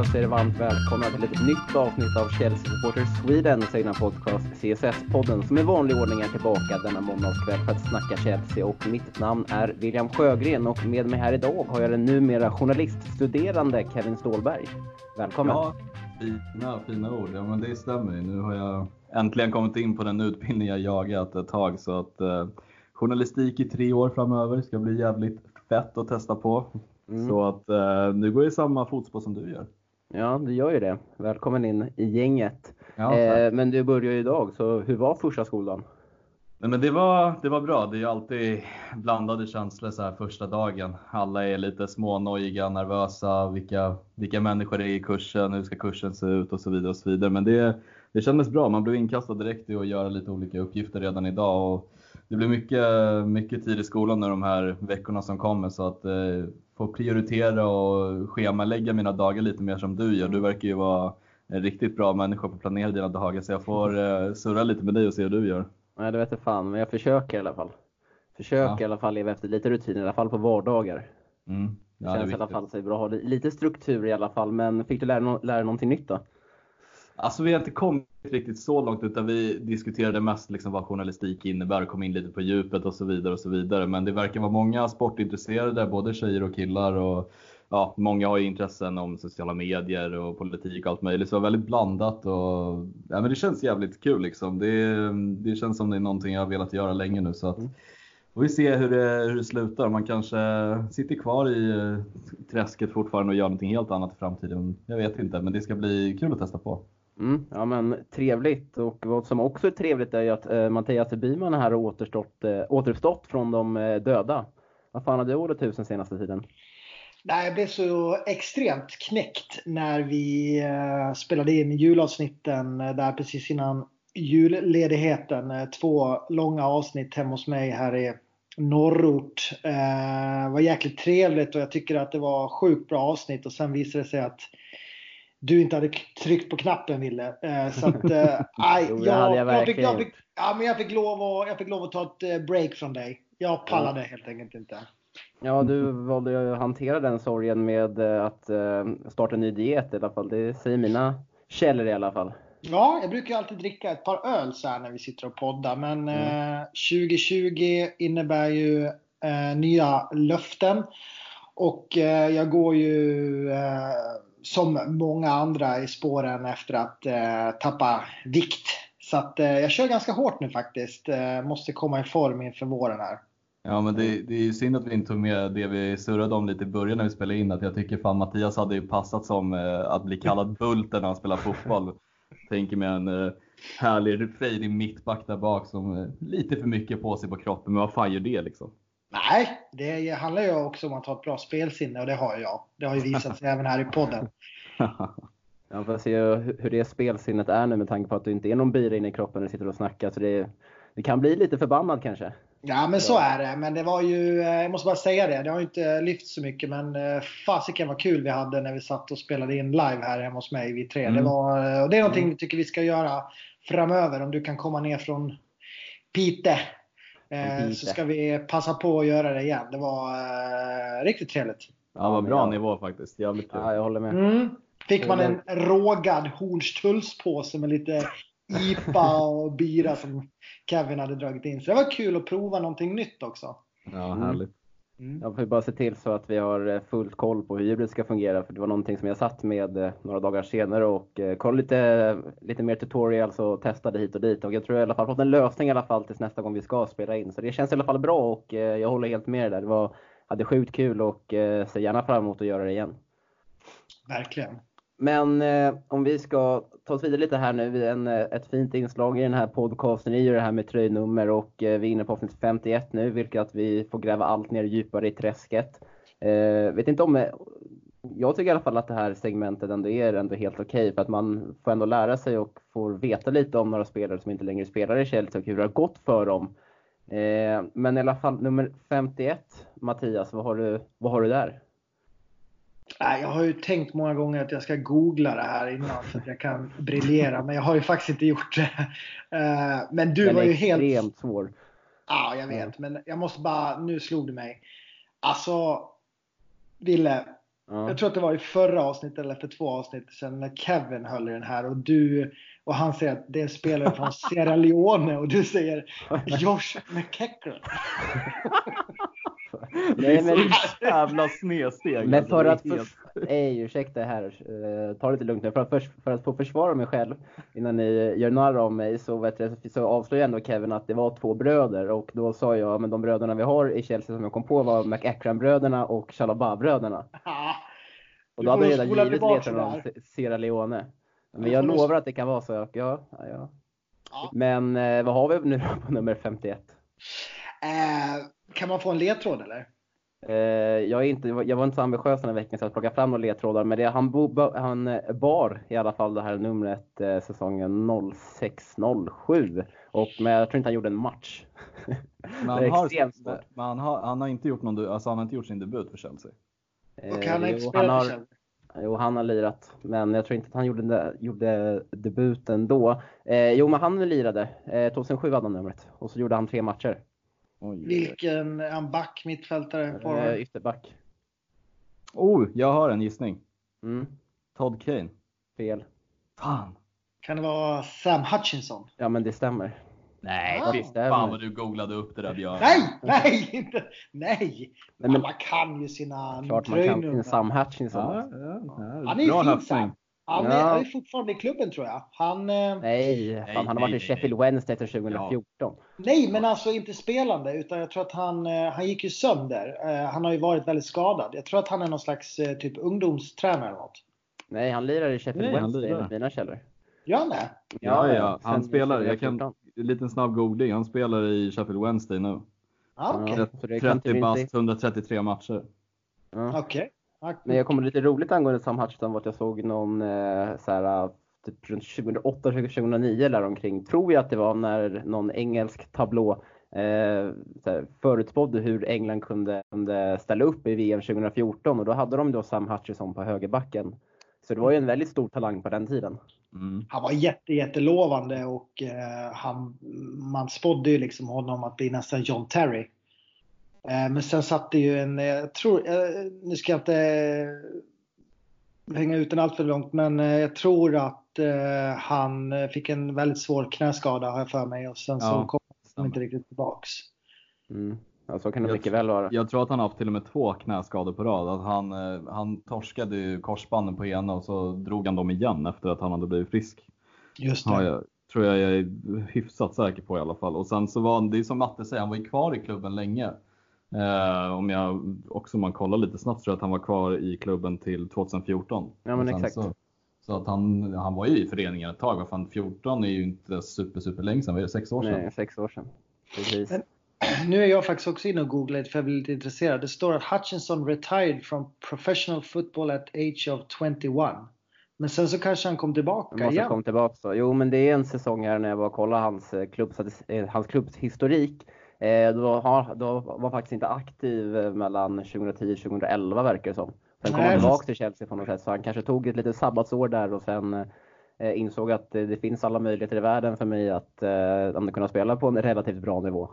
Då får jag hälsa er varmt välkomna till ett nytt avsnitt av Chelsea Supporters Swedens egna podcast CSS-podden som i vanlig ordning är tillbaka denna måndagskväll för att snacka Chelsea och mitt namn är William Sjögren och med mig här idag har jag den numera journaliststuderande Kevin Ståhlberg. Välkommen! Ja, fina, fina ord. Ja, men det stämmer ju. Nu har jag äntligen kommit in på den utbildning jag jagat ett tag så att eh, journalistik i tre år framöver ska bli jävligt fett att testa på. Mm. Så att eh, nu går jag i samma fotspår som du gör. Ja, du gör ju det. Välkommen in i gänget. Ja, eh, men du börjar ju idag, så hur var första skolan? Nej, men det, var, det var bra. Det är ju alltid blandade känslor så här första dagen. Alla är lite smånojiga, nervösa, vilka, vilka människor det är i kursen, hur ska kursen se ut och så vidare. och så vidare. Men det, det kändes bra. Man blev inkastad direkt i att göra lite olika uppgifter redan idag. Och det blir mycket, mycket tid i skolan nu de här veckorna som kommer så att eh, få prioritera och schemalägga mina dagar lite mer som du gör. Du verkar ju vara en riktigt bra människa på att planera dina dagar så jag får eh, surra lite med dig och se hur du gör. Nej, det vet jag fan, men jag försöker i alla fall. Försöker ja. i alla fall leva efter lite rutin, i alla fall på vardagar. Mm. Ja, det känns det i alla fall så bra att ha lite struktur i alla fall. Men fick du lära, lära någonting nytt då? Alltså vi har inte kommit riktigt så långt utan vi diskuterade mest liksom vad journalistik innebär och kom in lite på djupet och så vidare och så vidare. Men det verkar vara många sportintresserade, både tjejer och killar och ja, många har ju intressen om sociala medier och politik och allt möjligt. Så det var väldigt blandat och ja, men det känns jävligt kul liksom. Det, det känns som det är någonting jag har velat göra länge nu så att mm. får vi se hur det, hur det slutar. Man kanske sitter kvar i eh, träsket fortfarande och gör någonting helt annat i framtiden. Jag vet inte, men det ska bli kul att testa på. Mm, ja men trevligt och vad som också är trevligt är ju att eh, Mattias Byman här har återstått, eh, återuppstått från de eh, döda. Vad fan har du hållit tusen senaste tiden? Nej, jag blev så extremt knäckt när vi eh, spelade in julavsnitten eh, där precis innan julledigheten. Eh, två långa avsnitt hemma hos mig här i norrort. Eh, var jäkligt trevligt och jag tycker att det var sjukt bra avsnitt och sen visade det sig att du inte hade tryckt på knappen Ville. Eh, så att, eh, jo, jag, jag, jag, fick, jag, fick, ja, men jag, fick lov att, jag fick lov att ta ett eh, break från dig. Jag pallade helt enkelt inte. Ja, du valde att hantera den sorgen med att starta en ny diet i alla fall. Det säger mina källor i alla fall. Ja, jag brukar alltid dricka ett par öl så när vi sitter och poddar. Men mm. eh, 2020 innebär ju eh, nya löften. Och eh, jag går ju eh, som många andra i spåren efter att eh, tappa vikt. Så att, eh, jag kör ganska hårt nu faktiskt. Eh, måste komma i form inför våren här. Ja men det, det är ju synd att vi inte tog med det vi surrade om lite i början när vi spelade in. Att jag tycker fan Mattias hade ju passat som eh, att bli kallad Bulten när han spelar fotboll. Tänker mig en eh, härlig frejdig mittback där bak som eh, lite för mycket på sig på kroppen. Men vad fan gör det liksom? Nej, det handlar ju också om att ha ett bra spelsinne och det har jag. Det har ju visat sig även här i podden. Jag får se hur det spelsinnet är nu med tanke på att du inte är någon bira inne i kroppen när du sitter och snackar. Så det, det kan bli lite förbannad kanske. Ja men så är det. Men det var ju, eh, jag måste bara säga det, det har inte lyft så mycket men eh, fasiken vad kul vi hade när vi satt och spelade in live här hemma hos mig, vi tre. Mm. Det, var, eh, och det är någonting vi tycker vi ska göra framöver. Om du kan komma ner från Pite Eh, så ska vi passa på att göra det igen. Det var eh, riktigt trevligt. Ja, vad bra nivå faktiskt. Jävligt kul. Ja, jag håller med. Mm. Fick man en rågad Hornstullspåse med lite IPA och bira som Kevin hade dragit in. Så det var kul att prova någonting nytt också. Ja, härligt. Mm. Jag får bara se till så att vi har eh, fullt koll på hur hjulet ska fungera. För det var någonting som jag satt med eh, några dagar senare och eh, kollade lite, lite mer tutorials och testade hit och dit. Och jag tror jag i alla fall fått en lösning i alla fall tills nästa gång vi ska spela in. Så det känns i alla fall bra och jag håller helt med där. Det var, hade sjukt kul och ser gärna fram emot att göra det igen. Verkligen. Men eh, om vi ska ta oss vidare lite här nu. En, eh, ett fint inslag i den här podcasten är ju det här med tröjnummer och eh, vi är inne på avsnitt 51 nu, vilket att vi får gräva allt ner djupare i träsket. Eh, vet inte om, eh, jag tycker i alla fall att det här segmentet ändå är ändå helt okej okay, för att man får ändå lära sig och får veta lite om några spelare som inte längre spelar i Chelsea och hur det har gått för dem. Eh, men i alla fall nummer 51, Mattias, vad har du, vad har du där? Jag har ju tänkt många gånger att jag ska googla det här innan så att jag kan briljera. Men jag har ju faktiskt inte gjort det. Eh, men du Den var ju helt... Extremt svår. Ja, jag vet. Men jag måste bara... Nu slog det mig. Alltså, Ville. Ja. Jag tror att det var i förra avsnittet eller för två avsnitt sedan när Kevin höll i den här och du och han säger att det är spelare från Sierra Leone och du säger Josh McEachran. är så jävla snedsteg. Men för att, för, nej ursäkta här, uh, ta det lite lugnt nu. För att, för, för att få försvara mig själv innan ni gör narr av mig så, vet du, så avslöjar ändå Kevin att det var två bröder och då sa jag, men de bröderna vi har i Chelsea som jag kom på var McEachran-bröderna och Chalobah-bröderna. Och då hade jag redan givit ledtråden om Sierra Leone. Men jag lovar att det kan vara så. Ja, ja. ja. Men eh, vad har vi nu på nummer 51? Eh, kan man få en ledtråd eller? Eh, jag, är inte, jag var inte så ambitiös den här veckan så att plocka fram några ledtrådar. Men det, han, bo, han eh, bar i alla fall det här numret eh, säsongen 06-07. men jag tror inte han gjorde en match. Men han, har, men han, har, han har inte gjort någon, alltså han har inte gjort sin debut för Chelsea. Och han har inte spelat för Chelsea? Jo, han har lirat, men jag tror inte att han gjorde, gjorde debuten då. Eh, jo, men han lirade. Eh, 2007 hade han numret och så gjorde han tre matcher. Oj, Vilken, är han back, mittfältare, forward? Eh, ytterback. Oh, jag har en gissning. Mm. Todd Kane. Fel. Fan. Kan det vara Sam Hutchinson? Ja, men det stämmer. Nej, ah. visst, fan vad du googlade upp det där Björn. Nej, nej, inte, nej. nej men, Alla kan ju sina Klart man kan Sam Hutchinson. Ja, ja, ja. Han är ju fin Sam. Han är, ja. är fortfarande i klubben tror jag. Han, eh, nej, fan, han har varit i Sheffield Wednesday till 2014. Ja. Nej, men alltså inte spelande utan jag tror att han, eh, han gick ju sönder. Eh, han har ju varit väldigt skadad. Jag tror att han är någon slags typ ungdomstränare eller något. Nej, han lirar i Sheffield nej, Wednesday enligt mina källor. Gör han det? Ja, ja. Han spelar, jag kan, en liten snabb googling. Han spelar i Sheffield Wednesday nu. Ah, okay. 30 bast, 133 matcher. Ja. Okej. Okay. Men jag kommer lite roligt angående Sam Hutchinson att jag såg någon eh, så här, typ runt 2008-2009 där omkring, tror jag att det var när någon engelsk tablå eh, förutspådde hur England kunde, kunde ställa upp i VM 2014 och då hade de då Sam Hutchinson på högerbacken. Så det var ju en väldigt stor talang på den tiden. Mm. Han var jätte, jättelovande och eh, han, man spådde ju liksom honom att bli nästan John Terry. Eh, men sen satt det ju en, eh, jag tror, eh, nu ska jag inte hänga ut den allt för långt, men jag tror att han fick en väldigt svår knäskada har jag för mig och sen ja, så kom han inte riktigt tillbaks. Mm. Ja, så kan det jag, mycket väl vara. Jag tror att han har haft till och med två knäskador på rad. Att han, han torskade ju korsbanden på ena och så drog han dem igen efter att han hade blivit frisk. Just det. Ja, jag, tror jag jag är hyfsat säker på i alla fall. Och sen så var han, det är som Matte säger, han var ju kvar i klubben länge. Eh, om jag också om man kollar lite snabbt tror jag att han var kvar i klubben till 2014. Ja men exakt. Så, så, att han, han var ju i föreningen ett tag. Vad fan, 14 är ju inte super super länge sedan, vad är det, sex år sedan? Nej, sex år sedan. Precis. Men nu är jag faktiskt också inne och googlar för jag blir lite intresserad. Det står att Hutchinson retired from professional football at age of 21. Men sen så kanske han kom tillbaka han måste igen. Kom tillbaka så. Jo, men det är en säsong här när jag var och kollade hans, eh, klubb, eh, hans klubbs historik. Eh, då, då var faktiskt inte aktiv mellan 2010 och 2011 verkar det som. Sen kom han tillbaka till Chelsea på något sätt, så han kanske tog ett litet sabbatsår där och sen insåg att det finns alla möjligheter i världen för mig att eh, kunna spela på en relativt bra nivå.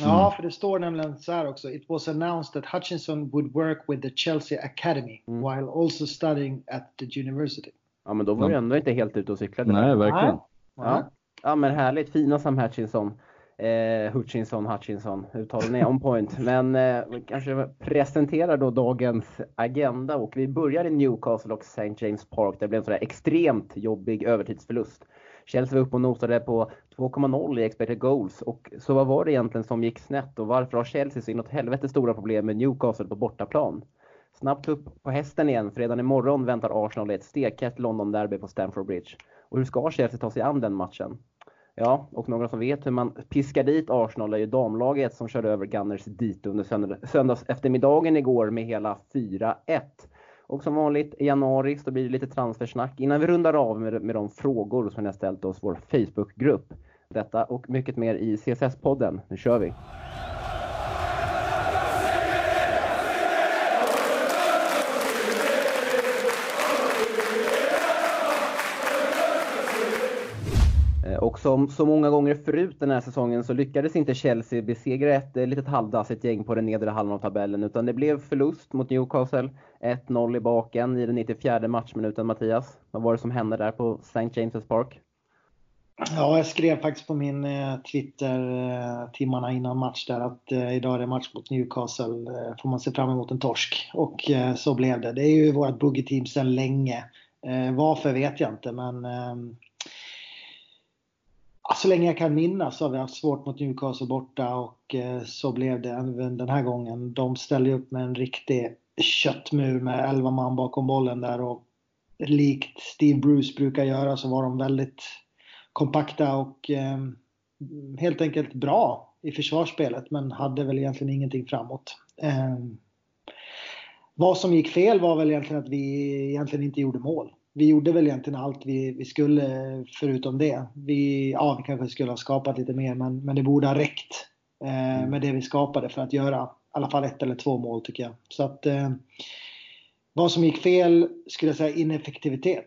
Ja, mm. för det står nämligen så här också. It was announced that Hutchinson would work with the Chelsea Academy mm. while also studying at the university. Ja, men då var du ändå inte helt ute och cyklade. Nej, verkligen. Ja. ja, men härligt. Fina Sam Hutchinson. Eh, Hutchinson, Hutchinson, uttalen är on point. Men eh, vi kanske presenterar då dagens agenda och vi börjar i Newcastle och St. James Park. Det blev en sådär extremt jobbig övertidsförlust. Chelsea var uppe och nosade på 2,0 i expected goals. Och så vad var det egentligen som gick snett och varför har Chelsea så inåt helvete stora problem med Newcastle på bortaplan? Snabbt upp på hästen igen, för redan imorgon väntar Arsenal i ett stekhett London-derby på Stamford Bridge. Och hur ska Chelsea ta sig an den matchen? Ja, och några som vet hur man piskar dit Arsenal är ju damlaget som körde över Gunners dit under söndags eftermiddagen igår med hela 4-1. Och som vanligt i januari så blir det lite transfersnack innan vi rundar av med, med de frågor som ni har ställt oss vår Facebookgrupp. Detta och mycket mer i CSS-podden. Nu kör vi! Och som så många gånger förut den här säsongen så lyckades inte Chelsea besegra ett eh, litet halvdassigt gäng på den nedre halvan av tabellen utan det blev förlust mot Newcastle. 1-0 i baken i den 94 matchminuten Mattias. Vad var det som hände där på St. James' Park? Ja, jag skrev faktiskt på min eh, Twitter eh, timmarna innan match där att idag är det match mot Newcastle. Får man se fram emot en torsk. Och så blev det. Det är ju vårt boogie-team sedan länge. Varför vet jag inte men ehm, så länge jag kan minnas så har vi haft svårt mot Newcastle borta och eh, så blev det även den här gången. De ställde upp med en riktig köttmur med 11 man bakom bollen där och likt Steve Bruce brukar göra så var de väldigt kompakta och ehm, helt enkelt bra i försvarsspelet men hade väl egentligen ingenting framåt. Ehm, vad som gick fel var väl egentligen att vi egentligen inte gjorde mål. Vi gjorde väl egentligen allt vi, vi skulle förutom det. Vi, ja, vi kanske skulle ha skapat lite mer men, men det borde ha räckt eh, med det vi skapade för att göra i alla fall ett eller två mål tycker jag. Så att eh, vad som gick fel skulle jag säga ineffektivitet.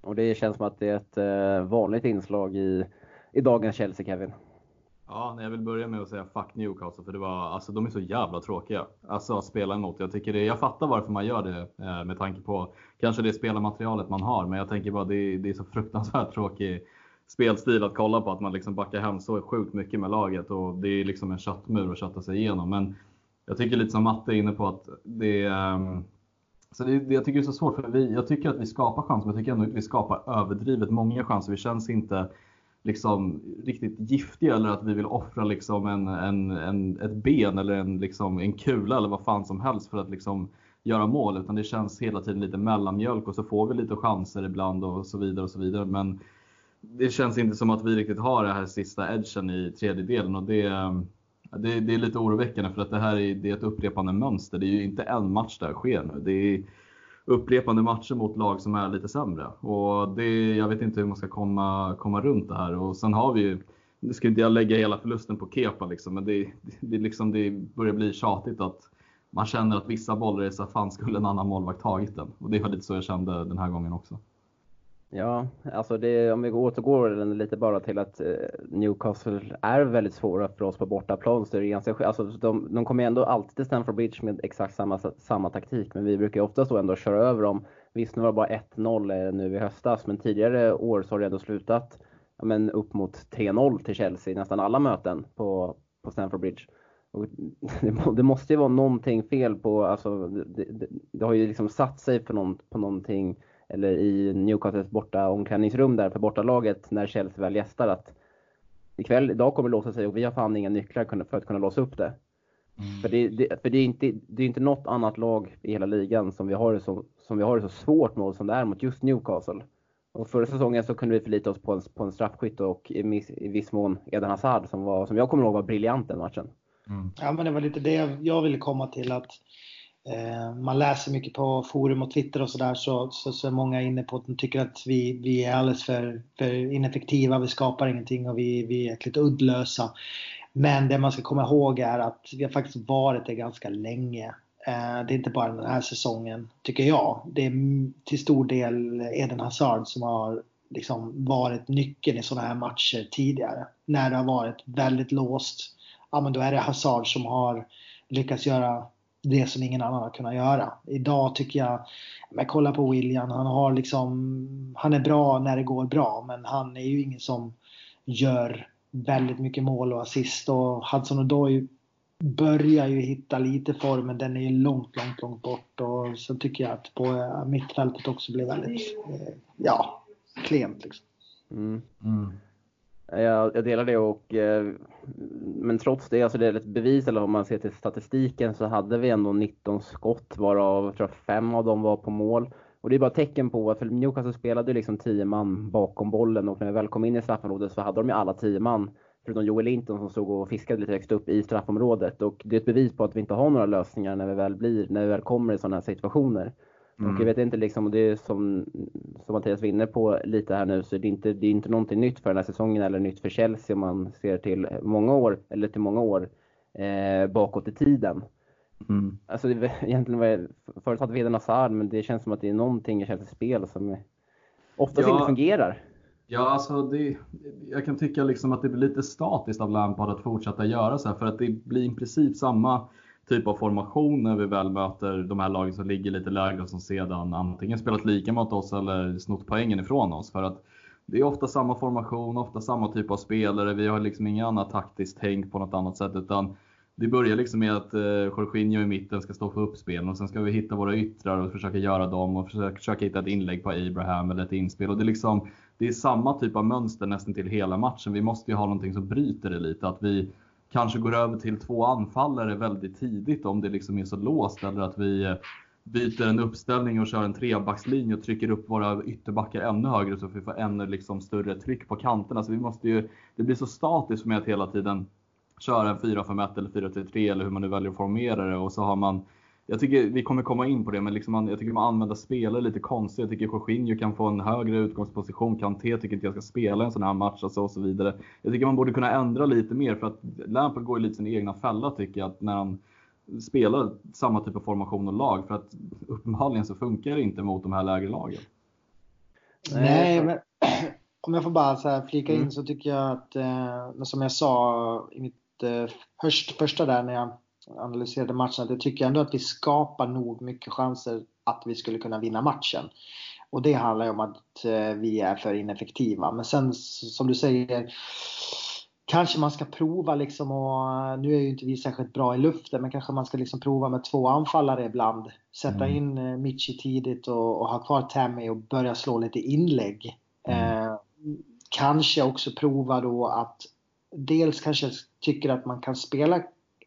Och det känns som att det är ett eh, vanligt inslag i, i dagens Chelsea, Kevin. Ja, jag vill börja med att säga fuck Newcastle för det var, alltså, de är så jävla tråkiga alltså, att spela emot. Jag, tycker det, jag fattar varför man gör det eh, med tanke på kanske det spelarmaterialet man har, men jag tänker bara det, det är så fruktansvärt tråkig spelstil att kolla på att man liksom backar hem så sjukt mycket med laget och det är liksom en köttmur att kötta sig igenom. Men jag tycker lite som Matte är inne på att det, är, så det, jag tycker det är så svårt, för vi, jag tycker att vi skapar chanser, men jag tycker ändå att vi skapar överdrivet många chanser. Vi känns inte liksom riktigt giftiga eller att vi vill offra liksom en, en, en, ett ben eller en, liksom, en kula eller vad fan som helst för att liksom göra mål. Utan det känns hela tiden lite mellanmjölk och så får vi lite chanser ibland och så vidare och så vidare. Men det känns inte som att vi riktigt har det här sista edgen i tredjedelen. och det, det, det, är lite oroväckande för att det här är, det är ett upprepande mönster. Det är ju inte en match där sker nu. Det är upprepande matcher mot lag som är lite sämre. Och det, jag vet inte hur man ska komma, komma runt det här. Och sen har vi ju, nu ska inte jag lägga hela förlusten på Kepa liksom, men det, det, liksom, det börjar bli tjatigt att man känner att vissa bollar är så fan skulle en annan målvakt tagit den. Och det var lite så jag kände den här gången också. Ja, alltså det, om vi återgår lite bara till att eh, Newcastle är väldigt svåra för oss på bortaplan. Så är ganska, alltså de, de kommer ändå alltid till Stamford Bridge med exakt samma, samma taktik, men vi brukar oftast då ändå köra över dem. Visst, nu var det bara 1-0 eh, nu i höstas, men tidigare år så har det ändå slutat ja, men upp mot 3-0 till Chelsea i nästan alla möten på, på Stamford Bridge. Och det, måste ju vara någonting fel på, alltså det, det, det har ju liksom satt sig på, någon, på någonting eller i Newcastles borta omklädningsrum där för bortalaget när Chelsea väl gästar att ikväll, idag kommer det låsa sig och vi har fan inga nycklar för att kunna låsa upp det. Mm. För, det, det, för det, är inte, det är inte något annat lag i hela ligan som vi har det så, som vi har det så svårt mot som det är mot just Newcastle. Och förra säsongen så kunde vi förlita oss på en, på en straffskytt och i, i viss mån Eden Hazard som, var, som jag kommer ihåg var briljant den matchen. Mm. Ja men det var lite det jag ville komma till att Eh, man läser mycket på forum och Twitter och sådär så, så, så är många inne på att de tycker att vi, vi är alldeles för, för ineffektiva, vi skapar ingenting och vi, vi är lite uddlösa. Men det man ska komma ihåg är att vi har faktiskt varit det ganska länge. Eh, det är inte bara den här säsongen, tycker jag. Det är till stor del Eden Hazard som har liksom varit nyckeln i sådana här matcher tidigare. När det har varit väldigt låst, ja men då är det Hazard som har lyckats göra det som ingen annan har kunnat göra. Idag tycker jag, men kolla på William, han har liksom, han är bra när det går bra men han är ju ingen som gör väldigt mycket mål och assist och Hudson Odoi börjar ju hitta lite form men den är ju långt, långt, långt bort och så tycker jag att på mittfältet också blir väldigt, eh, ja, klent liksom. Mm. Mm. Eh, jag, jag delar det och eh, men trots det, alltså det är ett bevis, eller om man ser till statistiken så hade vi ändå 19 skott varav jag tror fem av dem var på mål. Och det är bara tecken på att för Newcastle spelade liksom 10 man bakom bollen och när vi väl kom in i straffområdet så hade de ju alla 10 man. Förutom Joel Linton som stod och fiskade lite högst upp i straffområdet. Och det är ett bevis på att vi inte har några lösningar när vi väl, blir, när vi väl kommer i sådana här situationer. Mm. Och jag vet inte, liksom, det är som, som Mattias vinner på lite här nu, så det är, inte, det är inte någonting nytt för den här säsongen eller nytt för Chelsea om man ser till många år, eller till många år eh, bakåt i tiden. Mm. Alltså det, egentligen var jag, förut hade vi Eden Hazard, men det känns som att det är någonting i Chelseas spel som oftast ja. inte fungerar. Ja, alltså det, jag kan tycka liksom att det blir lite statiskt av Lampard att fortsätta göra så här för att det blir i princip samma typ av formation när vi väl möter de här lagen som ligger lite lägre och som sedan antingen spelat lika mot oss eller snott poängen ifrån oss. För att det är ofta samma formation, ofta samma typ av spelare. Vi har liksom inget annat taktiskt tänk på något annat sätt utan det börjar liksom med att eh, Jorginho i mitten ska stå för uppspelen och sen ska vi hitta våra yttrar och försöka göra dem och försöka, försöka hitta ett inlägg på Abraham eller ett inspel. Och det, är liksom, det är samma typ av mönster nästan till hela matchen. Vi måste ju ha någonting som bryter det lite. Att vi kanske går över till två anfallare väldigt tidigt om det liksom är så låst eller att vi eh, byter en uppställning och kör en trebackslinje och trycker upp våra ytterbackar ännu högre så att vi får ännu liksom större tryck på kanterna. Så vi måste ju, det blir så statiskt för mig att hela tiden köra en 4-5-1 eller 4-3-3 eller hur man nu väljer att formera det och så har man jag tycker vi kommer komma in på det, men liksom man, jag tycker man använder spelare lite konstigt. Jag tycker Jorginho kan få en högre utgångsposition. Kanté tycker inte jag ska spela en sån här match alltså, och så vidare. Jag tycker man borde kunna ändra lite mer för att Lampard går ju lite sin egna fälla tycker jag. Att när han spelar samma typ av formation och lag. För att uppenbarligen så funkar det inte mot de här lägre lagen. Nej, men om jag får bara så här flika in mm. så tycker jag att, eh, som jag sa i mitt eh, först, första där när jag analyserade matchen, att jag tycker ändå att vi skapar nog mycket chanser att vi skulle kunna vinna matchen. Och det handlar ju om att eh, vi är för ineffektiva. Men sen som du säger, kanske man ska prova liksom och nu är ju inte vi särskilt bra i luften men kanske man ska liksom prova med två anfallare ibland. Sätta mm. in eh, Michi tidigt och, och, ha kvar Tammy och börja slå lite inlägg. Mm. Eh, kanske också prova då att dels kanske tycker att man kan spela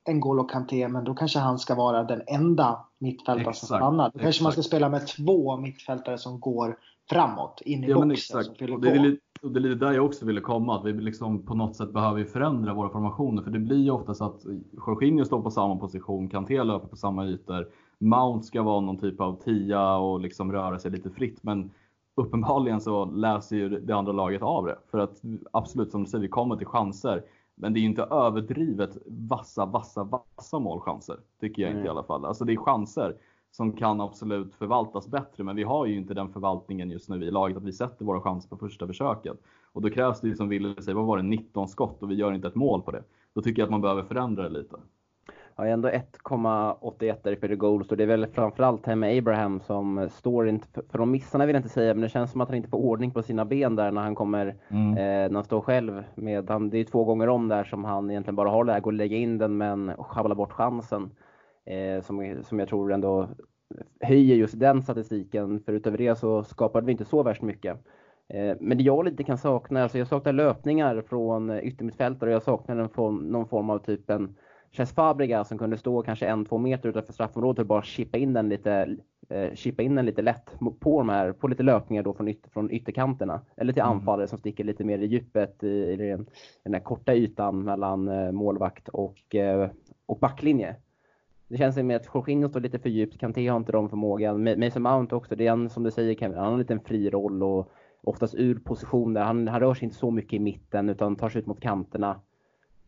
N'Golo Kanté men då kanske han ska vara den enda mittfältaren som stannar. Då exakt. kanske man ska spela med två mittfältare som går framåt in i ja, boxen. Exakt. Och det, är lite, och det är lite där jag också ville komma, att vi liksom på något sätt behöver förändra våra formationer. För det blir ju ofta så att Jorginho står på samma position, Kanté löper på samma ytor. Mount ska vara någon typ av tia och liksom röra sig lite fritt. Men uppenbarligen så läser ju det andra laget av det. För att absolut som du säger, vi kommer till chanser. Men det är ju inte överdrivet vassa, vassa, vassa målchanser. Tycker jag mm. inte i alla fall. Alltså det är chanser som kan absolut förvaltas bättre. Men vi har ju inte den förvaltningen just nu i laget att vi sätter våra chanser på första försöket. Och då krävs det ju som Wille säger, vad var det, 19 skott och vi gör inte ett mål på det. Då tycker jag att man behöver förändra det lite. Ja, ändå 1,81 där i Peter Goals och det är väl framförallt här med Abraham som står inte, för de missarna vill jag inte säga, men det känns som att han inte får ordning på sina ben där när han kommer, mm. eh, när han står själv med, han, det är två gånger om där som han egentligen bara har läge att lägga in den men sjabblar bort chansen. Eh, som, som jag tror ändå höjer just den statistiken, för utöver det så skapade vi inte så värst mycket. Eh, men det jag lite kan sakna, alltså jag saknar löpningar från yttermittfältare och jag saknar någon form av typ en Cesc Fabriga som kunde stå kanske en, två meter utanför straffområdet och bara chippa in den lite, eh, chippa in den lite lätt på de här, på lite löpningar då från, ytter, från ytterkanterna. Eller till mm. anfallare som sticker lite mer i djupet i, i den, den här korta ytan mellan eh, målvakt och, eh, och backlinje. Det känns som att Jorginho står lite för djupt, Kanté har inte de förmågan. Mason Mount också, det är han som du säger Kevin, han har en liten fri roll och oftast ur position där. Han, han rör sig inte så mycket i mitten utan tar sig ut mot kanterna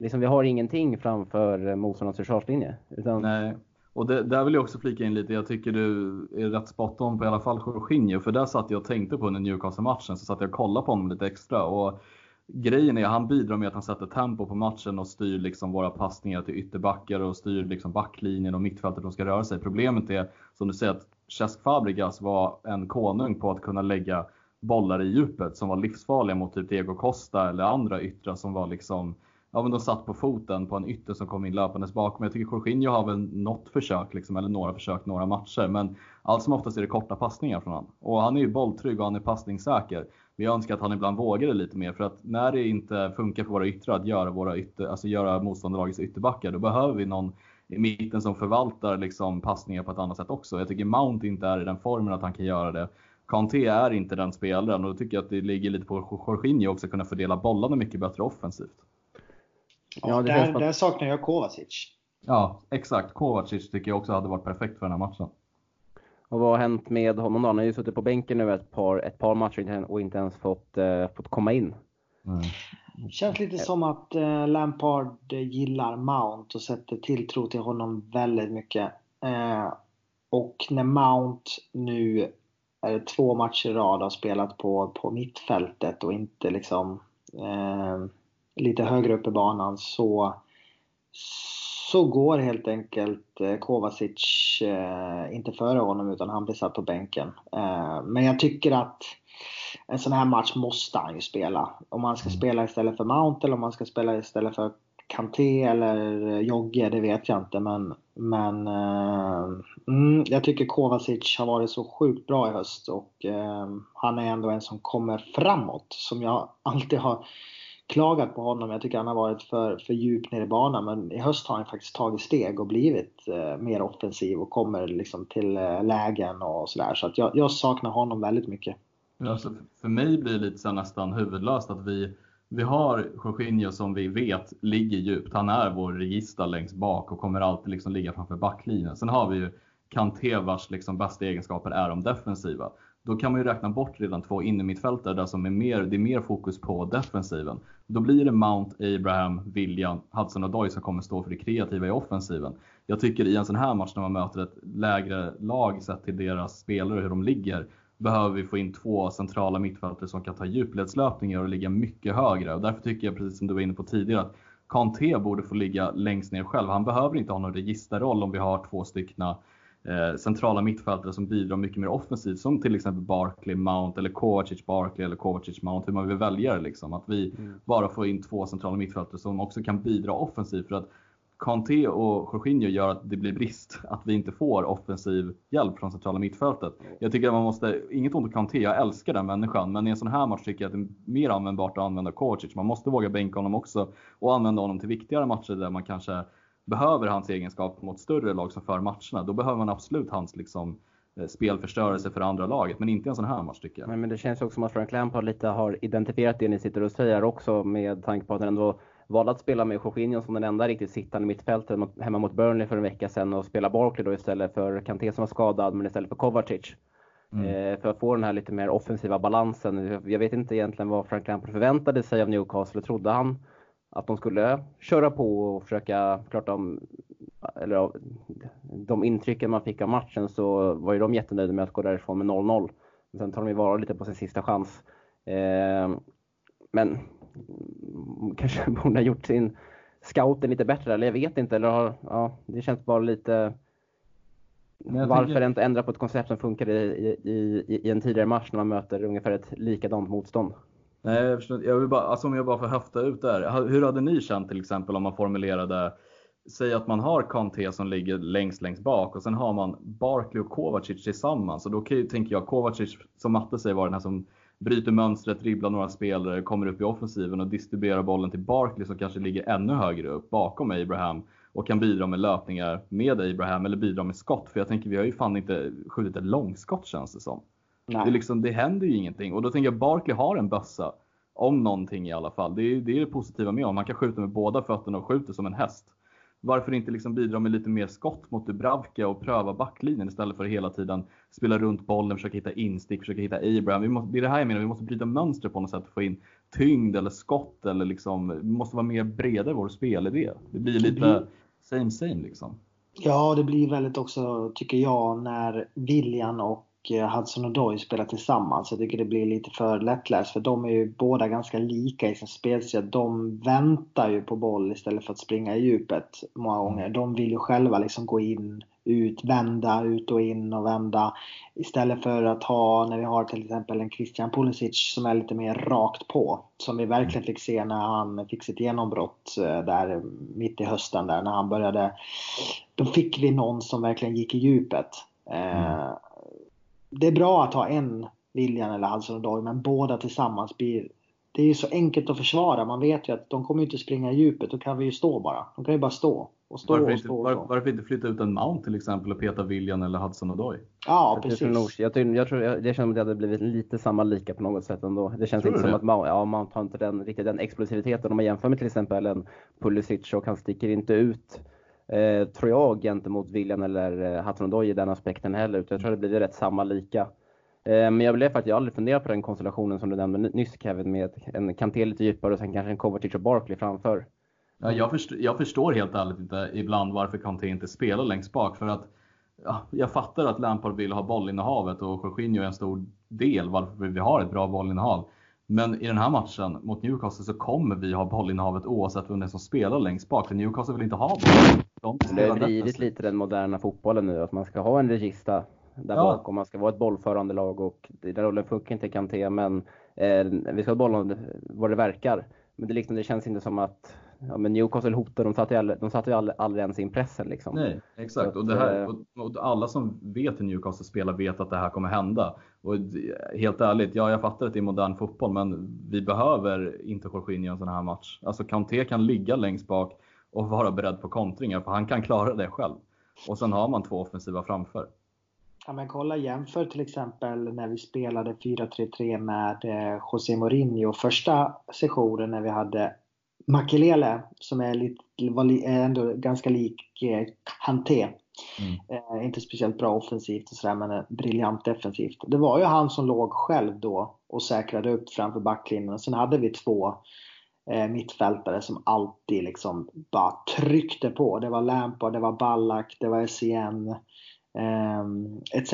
liksom, vi har ingenting framför eh, motståndarnas försvarslinje. Utan... Nej, och det, där vill jag också flika in lite. Jag tycker du är rätt spot on på i alla fall Jorginho. För där satt jag och tänkte på under Newcastle-matchen så satt jag och kollade på honom lite extra. Och grejen är att han bidrar med att han sätter tempo på matchen och styr liksom våra passningar till ytterbackar och styr liksom backlinjen och mittfältet de ska röra sig. Problemet är som du säger att Cesc Fabregas var en konung på att kunna lägga bollar i djupet som var livsfarliga mot typ Diego Costa eller andra yttrar som var liksom ja, men de satt på foten på en ytter som kom in löpandes bakom. Jag tycker Jorginho har väl något försök, liksom, eller några försök, några matcher. Men allt som oftast är det korta passningar från honom. Och han är ju bolltrygg och han är passningssäker. Men jag önskar att han ibland vågade lite mer. För att när det inte funkar för våra yttrar att göra, våra ytter, alltså göra motståndarlagets ytterbackar, då behöver vi någon i mitten som förvaltar liksom passningar på ett annat sätt också. Jag tycker Mount inte är i den formen att han kan göra det. Kanté är inte den spelaren och då tycker jag att det ligger lite på Jorginho också att kunna fördela bollarna mycket bättre offensivt. Ja, där, där saknar jag Kovacic. Ja, exakt. Kovacic tycker jag också hade varit perfekt för den här matchen. Och vad har hänt med honom då? Han har ju suttit på bänken nu ett par, ett par matcher och inte ens fått, uh, fått komma in. Mm. Känns lite som att uh, Lampard gillar Mount och sätter tilltro till honom väldigt mycket. Uh, och när Mount nu är två matcher i rad har spelat på, på mittfältet och inte liksom eh, lite högre upp i banan så, så går helt enkelt eh, Kovacic eh, inte före honom utan han blir satt på bänken. Eh, men jag tycker att en sån här match måste han ju spela. Om han ska spela istället för Mount eller om han ska spela istället för Kanté eller Jogge, det vet jag inte. Men, men mm, jag tycker Kovacic har varit så sjukt bra i höst och uh, han är ändå en som kommer framåt. Som jag alltid har klagat på honom. Jag tycker han har varit för, för djup nere i banan men i höst har han faktiskt tagit steg och blivit eh, mer offensiv och kommer liksom till eh, lägen och sådär. Så att jag, jag saknar honom väldigt mycket. Alltså, för mig blir det lite så nästan huvudlöst att vi vi har Jorginho som vi vet ligger djupt. Han är vår register längst bak och kommer alltid liksom ligga framför backlinjen. Sen har vi ju Kanté vars liksom bästa egenskaper är de defensiva. Då kan man ju räkna bort redan två innermittfältare där som är mer, det är mer fokus på defensiven. Då blir det Mount, Abraham, William, Hudson och Doy som kommer stå för det kreativa i offensiven. Jag tycker i en sån här match när man möter ett lägre lag sett till deras spelare och hur de ligger, behöver vi få in två centrala mittfältare som kan ta djupledslöpningar och ligga mycket högre. Och därför tycker jag, precis som du var inne på tidigare, att Kanté borde få ligga längst ner själv. Han behöver inte ha någon registerroll om vi har två stycken eh, centrala mittfältare som bidrar mycket mer offensivt, som till exempel Barkley, Mount eller Kovacic, Barkley eller Kovacic, Mount, hur man vill välja det. Liksom. Att vi mm. bara får in två centrala mittfältare som också kan bidra offensivt. För att Kanté och Jorginho gör att det blir brist, att vi inte får offensiv hjälp från centrala mittfältet. Jag tycker att man måste, inget ont om Kanté, jag älskar den människan, men i en sån här match tycker jag att det är mer användbart att använda Kovacic. Man måste våga bänka honom också och använda honom till viktigare matcher där man kanske behöver hans egenskaper mot större lag som för matcherna. Då behöver man absolut hans liksom, eh, spelförstörelse för andra laget, men inte en sån här match tycker jag. Nej, men det känns också som att Frank Lampard lite har identifierat det ni sitter och säger också med tanke på att han ändå valde att spela med Jorginho som den enda riktigt sittande mittfältaren hemma mot Burnley för en vecka sedan och spela Barkley då istället för Kanté som var skadad men istället för Kovacic. Mm. Eh, för att få den här lite mer offensiva balansen. Jag vet inte egentligen vad Frank Lampard förväntade sig av Newcastle. Trodde han att de skulle köra på och försöka, klart de, eller de intrycken man fick av matchen så var ju de jättenöjda med att gå därifrån med 0-0. Sen tar de ju vara lite på sin sista chans. Eh, men kanske borde ha gjort sin scouten lite bättre, eller jag vet inte. Eller ja, det känns bara lite... Varför tänker... inte ändra på ett koncept som funkar i, i, i, en tidigare match när man möter ungefär ett likadant motstånd? Nej, jag, förstår, jag vill bara, alltså om jag bara får höfta ut där. Hur hade ni känt till exempel om man formulerade Säg att man har Kanté som ligger längst längst bak och sen har man Barkley och Kovacic tillsammans. Och då kan, tänker jag Kovacic, som Matte säger, var den här som bryter mönstret, dribblar några spelare, kommer upp i offensiven och distribuerar bollen till Barkley som kanske ligger ännu högre upp bakom Abraham och kan bidra med löpningar med Abraham eller bidra med skott. För jag tänker, vi har ju fan inte skjutit ett långskott känns det som. Det, liksom, det händer ju ingenting och då tänker jag Barkley har en bössa. Om någonting i alla fall. Det är det, är det positiva med honom. Man kan skjuta med båda fötterna och skjuter som en häst varför inte liksom bidra med lite mer skott mot Dubravka och pröva backlinjen istället för att hela tiden spela runt bollen, försöka hitta instick, försöka hitta Abraham. Vi måste, det är det här jag menar, vi måste bryta mönster på något sätt, få in tyngd eller skott eller liksom, vi måste vara mer breda i vår spelidé. Det blir lite det blir... same same liksom. Ja, det blir väldigt också, tycker jag, när William och Hudson och Doyle spelar tillsammans. Jag tycker det blir lite för lättläst för de är ju båda ganska lika i sin spelstil. De väntar ju på boll istället för att springa i djupet många mm. gånger. De vill ju själva liksom gå in, ut, vända, ut och in och vända. Istället för att ha, när vi har till exempel en Christian Pulisic som är lite mer rakt på. Som vi verkligen fick se när han fick sitt genombrott eh, där mitt i hösten där när han började. Då fick vi någon som verkligen gick i djupet. Mm. Det är bra att ha en William eller Hudson Odoi men båda tillsammans blir det är ju så enkelt att försvara. Man vet ju att de kommer inte springa i djupet. Då kan vi ju stå bara. De kan ju bara stå. Och stå varför, och stå inte, var, varför inte flytta ut en Mount till exempel och peta William eller Hudson Odoi? Ja, precis. Jag, nog, jag, tror, jag, tror, det känns som att det hade blivit lite samma lika på något sätt ändå. Det känns tror inte som det? att Mount, ja, Mount har inte den, riktigt den explosiviteten. Om man jämför med till exempel en Pulisic och han sticker inte ut eh, tror jag gentemot William eller eh, Hatton i den aspekten heller. Utan jag tror det blir rätt samma lika. Eh, men jag blev faktiskt, jag har aldrig funderat på den konstellationen som du nämnde nyss Kevin med en Kanté lite djupare och sen kanske en Kovacic och Barkley framför. Ja, jag, förstår, jag förstår helt ärligt inte ibland varför Kanté inte spelar längst bak för att ja, jag fattar att Lampard vill ha bollinnehavet och Jorginho är en stor del varför vi har ett bra bollinnehav. Men i den här matchen mot Newcastle så kommer vi ha bollinnehavet oavsett vem som spelar längst bak. För Newcastle vill inte ha boll. De det har blivit lite den moderna fotbollen nu, att man ska ha en regista där ja. bak och man ska vara ett bollförande lag och den rollen funkar inte Kanté men eh, vi ska ha bollen vad det verkar. Men det, liksom, det känns inte som att ja, men Newcastle hotar, de satte ju aldrig, de satte ju aldrig, aldrig ens in pressen. Liksom. Nej, exakt. Att, och, det här, eh, och, och, alla som vet hur Newcastle spelar vet att det här kommer hända. Och helt ärligt, ja, jag fattar att det är modern fotboll, men vi behöver inte Jorginho i en sån här match. Alltså Kanté kan ligga längst bak och vara beredd på kontringar, för han kan klara det själv. Och sen har man två offensiva framför. Ja, men kolla jämför till exempel när vi spelade 4-3-3 med eh, José Mourinho första sessionen när vi hade Makelele som är, lite, var ändå ganska lik eh, Hanté. Mm. Eh, inte speciellt bra offensivt och sådär, men eh, briljant defensivt. Det var ju han som låg själv då och säkrade upp framför backlinjen. Sen hade vi två eh, mittfältare som alltid liksom bara tryckte på. Det var Lampard, det var Ballack, det var SCN etc.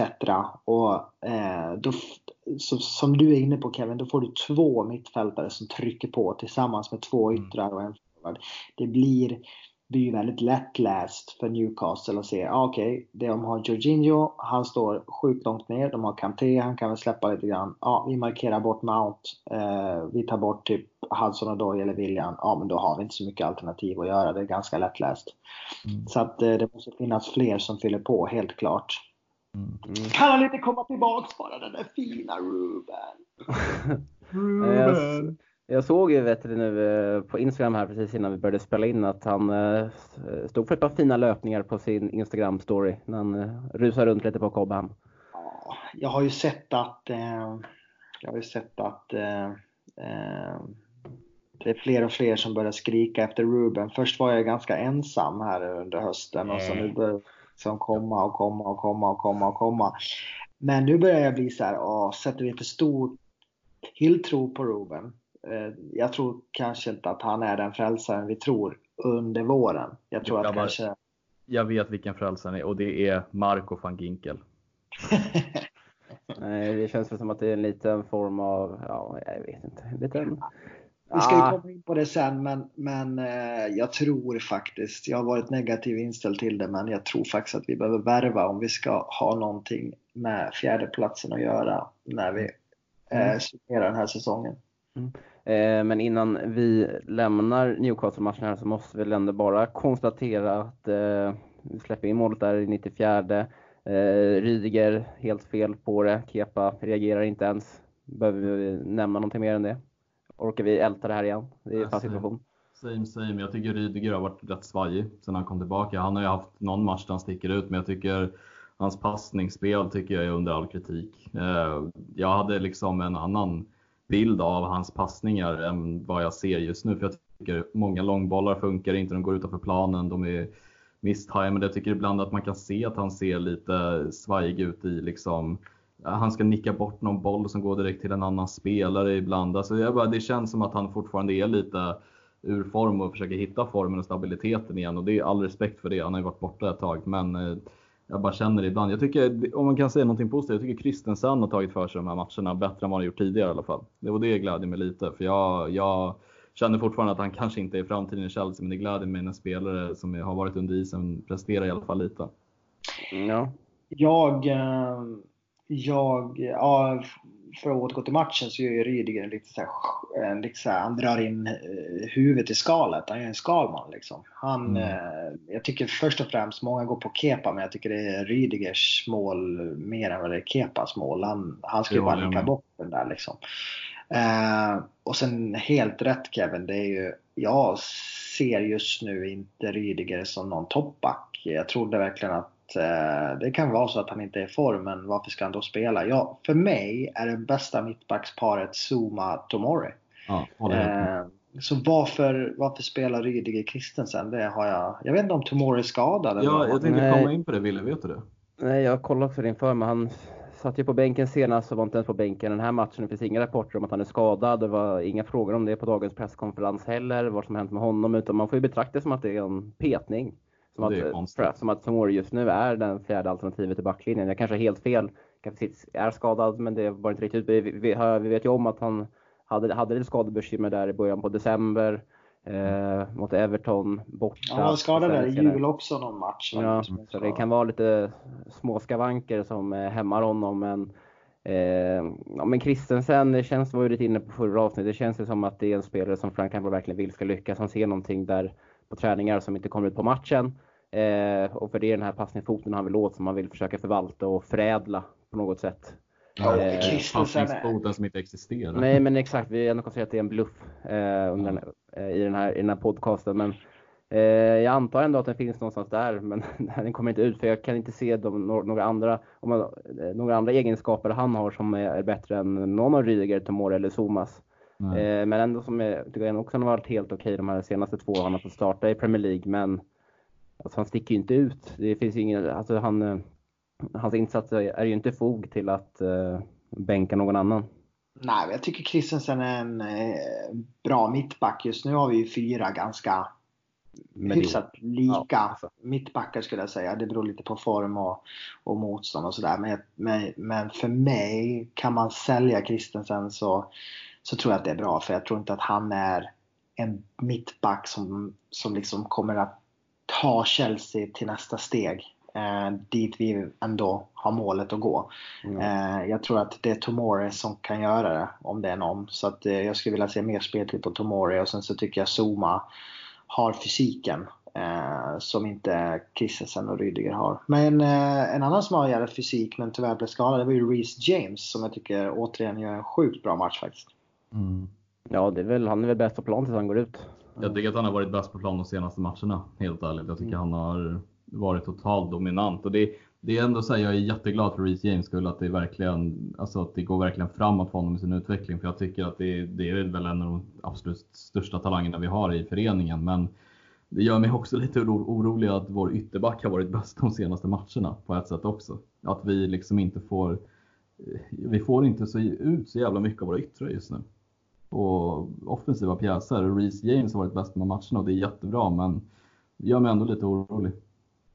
Och eh, då, som du är inne på Kevin, då får du två mittfältare som trycker på tillsammans med två mm. yttrar och en forward. Det blir, blir väldigt lättläst för Newcastle att se, ah, okej, okay, de har Jorginho, han står sjukt långt ner, de har Kanté, han kan väl släppa lite grann. Ja, ah, vi markerar bort Mount, eh, vi tar bort typ Hudson och Doyle eller William. Ja, men då har vi inte så mycket alternativ att göra, det är ganska lättläst. Mm. Så att eh, det måste finnas fler som fyller på, helt klart. Mm. Kan han inte komma tillbaks bara, den där fina Ruben? Ruben. Jag såg ju vet du, nu eh, på Instagram här precis innan vi började spela in att han eh, stod för ett par fina löpningar på sin Instagram story när han eh, rusar runt lite på Cobham. Ja, jag har ju sett att jag har ju sett att det är fler och fler som börjar skrika efter Ruben. Först var jag ganska ensam här under hösten och så nu börjar som komma och komma och komma och komma och komma. Men nu börjar jag bli så här, åh, sätter vi för stor tilltro på Ruben? Eh, jag tror kanske inte att han är den frälsaren vi tror under våren. Jag tror jag att kanske... Jag vet vilken frälsaren är och det är Marco van Ginkel. Nej, det känns som att det är en liten form av, ja, jag vet inte, en liten vi ska ju ah. komma in på det sen men, men eh, jag tror faktiskt, jag har varit negativ inställd till det men jag tror faktiskt att vi behöver värva om vi ska ha någonting med fjärdeplatsen att göra när vi eh, mm. summerar den här säsongen. Mm. Eh, men innan vi lämnar Newcastle-matchen här så måste vi ändå bara konstatera att eh, vi släpper in målet där i 94. Eh, Rydiger helt fel på det. Kepa reagerar inte ens. Behöver vi nämna någonting mer än det? Orkar vi älta det här igen? Det är en fast situation. Same same. Jag tycker Rydiger har varit rätt svajig sedan han kom tillbaka. Han har ju haft någon match där han sticker ut, men jag tycker hans passningsspel tycker jag är under all kritik. Eh, jag hade liksom en annan bild av hans passningar än vad jag ser just nu. För jag tycker många långbollar funkar inte, de går utanför planen, de är misstajmade. Jag tycker ibland att man kan se att han ser lite svajig ut i liksom han ska nicka bort någon boll som går direkt till en annan spelare ibland. Alltså jag bara, det känns som att han fortfarande är lite ur form och försöker hitta formen och stabiliteten igen. Och det är all respekt för det. Han har ju varit borta ett tag. Men eh, jag bara känner det ibland. Jag tycker, om man kan säga någonting positivt, jag tycker Christensen har tagit för sig de här matcherna bättre än vad han gjort tidigare i alla fall. Det var det glädjer mig lite. För jag, jag känner fortfarande att han kanske inte är framtiden i Chelsea, men det gläder mig när spelare som har varit under isen presterar i alla fall lite. Ja. Jag eh, jag, ja, för att återgå till matchen så gör ju Rydiger lite så här, lite så här, han drar in eh, huvudet i skalet. Han är en skalman liksom. Han, mm. eh, jag tycker först och främst, många går på Kepa, men jag tycker det är Rydigers mål mer än vad det är Kepas mål. Han, han ju bara nicka bort den där liksom. Eh, och sen helt rätt Kevin, det är ju, jag ser just nu inte Rydiger som någon toppback. Jag trodde verkligen att eh, det kan vara så att han inte är i form, men varför ska han då spela? Ja, för mig är det bästa mittbacksparet Zuma Tomori. Ja, eh, så varför, varför spelar Rydiger Christensen? Det har jag. Jag vet inte om Tomori är skadad. Ja, jag tänkte komma in på det. Ville, vet du det? Nej, jag kollade också det inför, men han satt ju på bänken senast och var inte ens på bänken den här matchen. Det finns inga rapporter om att han är skadad. Det var inga frågor om det på dagens presskonferens heller, vad som hänt med honom. Utan man får ju betrakta det som att det är en petning Som att, som att Tomori just nu är den fjärde alternativet i backlinjen. Jag kanske har helt fel. Kanske är skadad, men det var inte riktigt. Vi, vi, vi vet ju om att han hade, hade lite skadebekymmer där i början på december. Eh, mot Everton borta. Han var skadad där i jul också någon match. Ja, så det kan vara lite små skavanker som eh, hämmar honom. Men, eh, ja, men Christensen, det känns, var ju lite inne på förra avsnittet, det känns ju som att det är en spelare som Frank Campbell verkligen vill ska lyckas. Han ser någonting där på träningar som inte kommer ut på matchen. Eh, och för det är den här passningsfoten han vill åt som han vill försöka förvalta och förädla på något sätt. Ja, eh, Passningsfoten som inte existerar. Nej, men exakt. Vi har ändå konstaterat att det är en bluff eh, under, eh, i, den här, i den här podcasten. Men eh, jag antar ändå att den finns någonstans där, men den kommer inte ut för jag kan inte se de, några, andra, om man, eh, några andra egenskaper han har som är, bättre än någon av Rydiger, Tomori eller Somas. Eh, men ändå som jag tycker också har varit helt okej de här senaste två han har fått starta i Premier League. Men alltså, han sticker ju inte ut. Det finns ingen, alltså, han, eh, hans insatser är ju inte fog till att uh, bänka någon annan. Nej, jag tycker Christensen är en eh, bra mittback. Just nu har vi fyra ganska Men hyfsat lika ja, alltså. mittbackar skulle jag säga. Det beror lite på form och, och motstånd och sådär. Men, men, men, för mig, kan man sälja Christensen så, så tror jag att det är bra. För jag tror inte att han är en mittback som, som liksom kommer att ta Chelsea till nästa steg eh, dit vi ändå har målet att gå. Mm. Eh, jag tror att det är Tomori som kan göra det, om det är någon. Så att, eh, jag skulle vilja se mer speltid på Tomori och sen så tycker jag Zuma har fysiken eh, som inte Christensen och Rydiger har. Men eh, en annan som har jävla fysik men tyvärr blev skadad det var ju Reece James som jag tycker återigen gör en sjukt bra match faktiskt. Mm. Ja, det är väl, han är väl bäst på plan tills han går ut. Jag tycker att han har varit bäst på plan de senaste matcherna, helt ärligt. Jag tycker mm. han har varit totalt dominant. Och det, det är ändå så här, jag är jätteglad för Reece James skull att det verkligen, alltså att det går verkligen framåt för honom i sin utveckling. För jag tycker att det, det är väl en av de absolut största talangerna vi har i föreningen. Men det gör mig också lite orolig att vår ytterback har varit bäst de senaste matcherna på ett sätt också. Att vi liksom inte får, vi får inte så ut så jävla mycket av våra yttrar just nu. Och offensiva pjäser. Reece James har varit bäst de matcherna och det är jättebra men det gör mig ändå lite orolig.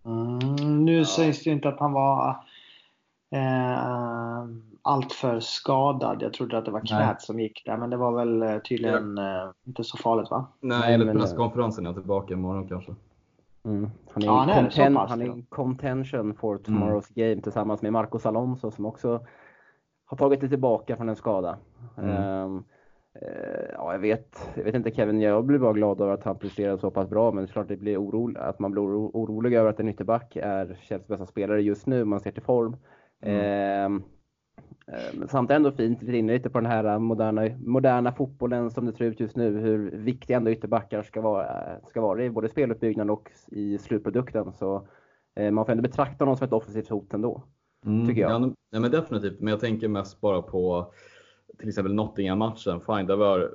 Mm, nu ja. sägs det ju inte att han var eh, alltför skadad. Jag trodde att det var knät som gick där, men det var väl eh, tydligen ja. eh, inte så farligt va? Nej, eller presskonferensen är tillbaka imorgon kanske. Mm. Han är, ja, han, är conten han är in contention for tomorrow's mm. game tillsammans med Marcos Alonso som också har tagit sig tillbaka från en skada. Mm. Um, ja, jag vet, jag vet inte Kevin, jag blir bara glad över att han presterar så pass bra, men det är klart det blir orolig, att man blir orolig över att en ytterback är Chelseas bästa spelare just nu, man ser till form. Mm. Ehm, eh, samtidigt ändå fint, lite inne lite på den här moderna, moderna fotbollen som det ser ut just nu, hur viktiga ändå ytterbackar ska vara, ska vara i både speluppbyggnad och i slutprodukten. Så eh, man får ändå betrakta dem som ett offensivt hot ändå. Mm, tycker jag. Ja, men definitivt, men jag tänker mest bara på till exempel Nottingham-matchen, fine, där var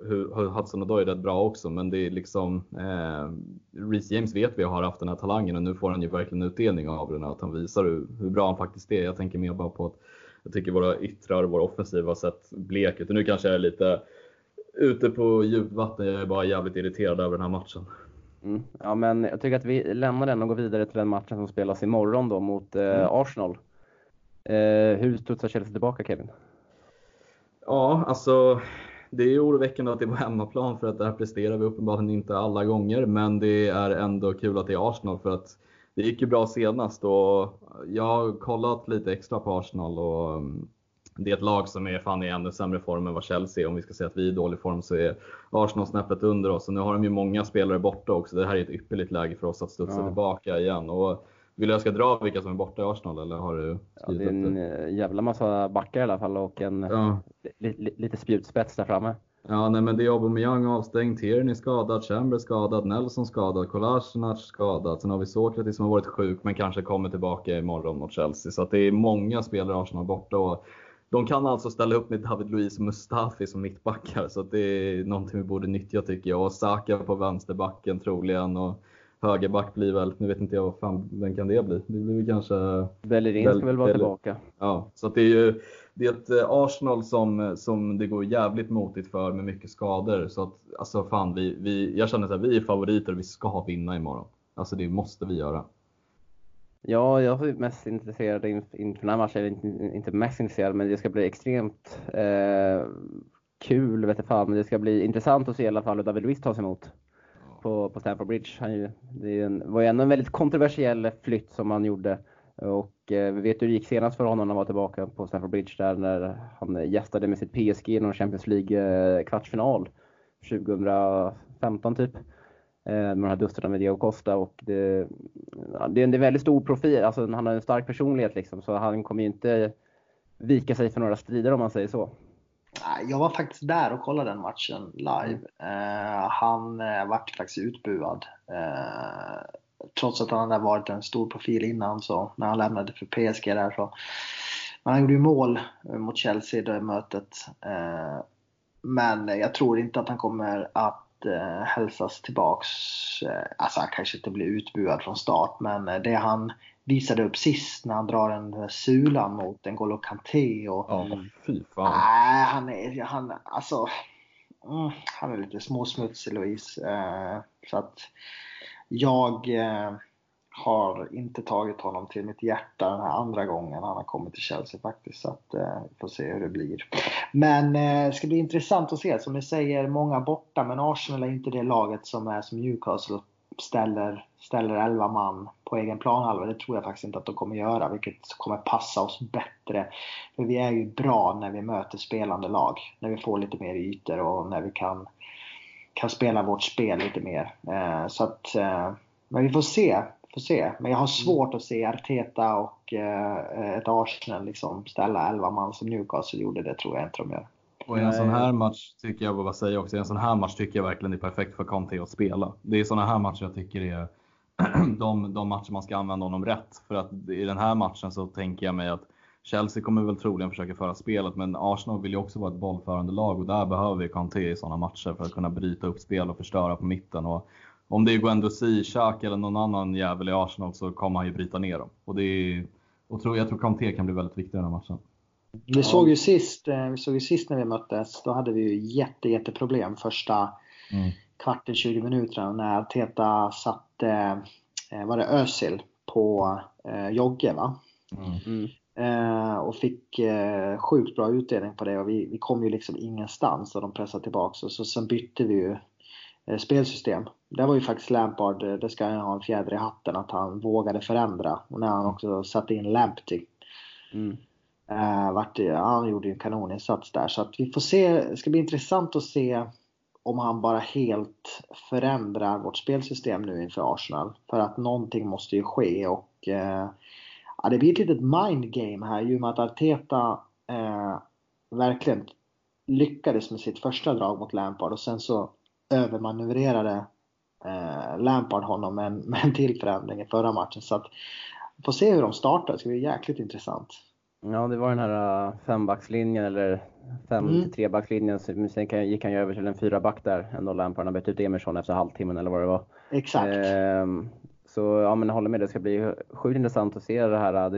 Hudson Odoi rätt bra också, men det är liksom eh, Reece James vet vi har haft den här talangen och nu får han ju verkligen utdelning av den, att han visar hur, hur bra han faktiskt är. Jag tänker mer bara på att jag tycker våra yttrar och våra offensiva sett blek ut. Och nu kanske jag är lite ute på djupt vatten, jag är bara jävligt irriterad över den här matchen. Mm. Ja, men jag tycker att vi lämnar den och går vidare till den matchen som spelas imorgon då mot eh, mm. Arsenal. Eh, hur studsar Chelsea tillbaka Kevin? Ja, alltså det är oroväckande att det är på hemmaplan för att där presterar vi uppenbarligen inte alla gånger. Men det är ändå kul att det är Arsenal för att det gick ju bra senast och jag har kollat lite extra på Arsenal och mm, det är ett lag som är fan i ännu sämre form än vad Chelsea är. Om vi ska säga att vi är i dålig form så är Arsenal snäppet under oss. Och nu har de ju många spelare borta också. Det här är ett ypperligt läge för oss att studsa ja. tillbaka igen. Och vill du jag ska dra vilka som är borta i Arsenal eller har du ja, Det är en det? jävla massa backar i alla fall och en ja. li, li, lite spjutspets där framme. Ja, nej, men det är Aubameyang avstängd, Tierney skadad, Chambers skadad, Nelson skadad, Kolasinac skadad. Sen har vi Sokratis som har varit sjuk men kanske kommer tillbaka imorgon mot Chelsea. Så det är många spelare Arsenal borta. Och de kan alltså ställa upp med David Luiz och Mustafi som mittbackar. Så det är någonting vi borde nyttja tycker jag. Och Saka på vänsterbacken troligen. Och högerback blir väl, nu vet inte jag vad fan, vem kan det bli? Det blir väl kanske... Bellerin ska väl vara tillbaka. Ja, så det är ju det är ett eh, Arsenal som, som det går jävligt motigt för med mycket skador. Så att, alltså fan, vi, vi, jag känner att vi är favoriter och vi ska vinna imorgon. Alltså det måste vi göra. Ja, jag är mest intresserad inför den här matchen, inte, inte mest intresserad, men det ska bli extremt eh, kul, vet jag fan, men det ska bli intressant att se i alla fall hur David Luiz tas emot på, på Stamford Bridge. Han, det en, var ju ändå en väldigt kontroversiell flytt som han gjorde. Och eh, vi vet hur det gick senast för honom när han var tillbaka på Stamford Bridge där när han gästade med sitt PSG i någon Champions League-kvartsfinal eh, 2015 typ. Eh, med de här dusterna med Diego Costa och det, ja, det är en väldigt stor profil, alltså han har en stark personlighet liksom så han kommer ju inte vika sig för några strider om man säger så. Jag var faktiskt där och kollade den matchen live. Uh, han uh, vart faktiskt utbuad. Uh, trots att han hade varit en stor profil innan så när han lämnade för PSG där så. Men han gjorde ju mål mot Chelsea i det mötet. Uh, men jag tror inte att han kommer att uh, hälsas tillbaks. alltså han kanske inte blir utbuad från start men det han visade upp sist när han drar en sulan mot en Golo Kanté. Och, ja, fy fan. Nej, han är, han, alltså, mm, han är lite småsmutsig Louise. Eh, så att jag eh, har inte tagit honom till mitt hjärta den här andra gången han har kommit till Chelsea faktiskt. Så att eh, får se hur det blir. Men eh, det ska bli intressant att se. Som ni säger, många borta. Men Arsenal är inte det laget som är som Newcastle ställer, ställer 11 man på egen planhalva. Det tror jag faktiskt inte att de kommer göra, vilket kommer passa oss bättre. För vi är ju bra när vi möter spelande lag. När vi får lite mer ytor och när vi kan, kan spela vårt spel lite mer. Eh, så att, eh, men vi får se. Får se. Men jag har svårt att se Arteta och eh, ett Arsenal liksom ställa 11 man som Newcastle gjorde. Det tror jag inte de gör. Och i en sån här match tycker jag, vad säga också, i en sån här match tycker jag verkligen det är perfekt för Conte att spela. Det är såna här matcher jag tycker är de, de matcher man ska använda honom rätt. För att i den här matchen så tänker jag mig att Chelsea kommer väl troligen försöka föra spelet, men Arsenal vill ju också vara ett bollförande lag och där behöver vi Kanté i sådana matcher för att kunna bryta upp spel och förstöra på mitten. Och om det är Guendouzi, Xhaka eller någon annan jävel i Arsenal så kommer han ju bryta ner dem. Och det är, och tror, jag tror Kanté kan bli väldigt viktig i den här matchen. Vi såg ju sist, eh, vi såg ju sist när vi möttes, då hade vi ju jätte, jätteproblem första mm. kvarten, 20 minuterna när Teta satte, eh, var det Özil på eh, Jogge va? Mm. Eh, och fick eh, sjukt bra utdelning på det och vi, vi kom ju liksom ingenstans och de pressade tillbaks och så sen bytte vi ju eh, spelsystem. Det var ju faktiskt Lampard, eh, det ska han ha en fjäder i hatten att han vågade förändra och när han också satte in Lamptey. Mm. Eh, vart, ja, han gjorde ju en kanoninsats där så att vi får se. Det ska bli intressant att se om han bara helt förändrar vårt spelsystem nu inför Arsenal. För att någonting måste ju ske och eh, ja, det blir ett litet mind game här i och med att Arteta eh, verkligen lyckades med sitt första drag mot Lampard och sen så övermanövrerade eh, Lampard honom med en, med en till förändring i förra matchen. Så att vi får se hur de startar, det ska bli jäkligt intressant. Ja, det var den här uh, fembackslinjen eller fem mm. till trebackslinjen. Sen gick han ju över till en fyraback där ändå Lampard. Han bytte ut Emerson efter halvtimmen eller vad det var. Exakt. Ehm, så ja, men jag håller med. Det ska bli sjukt intressant att se det här. Det,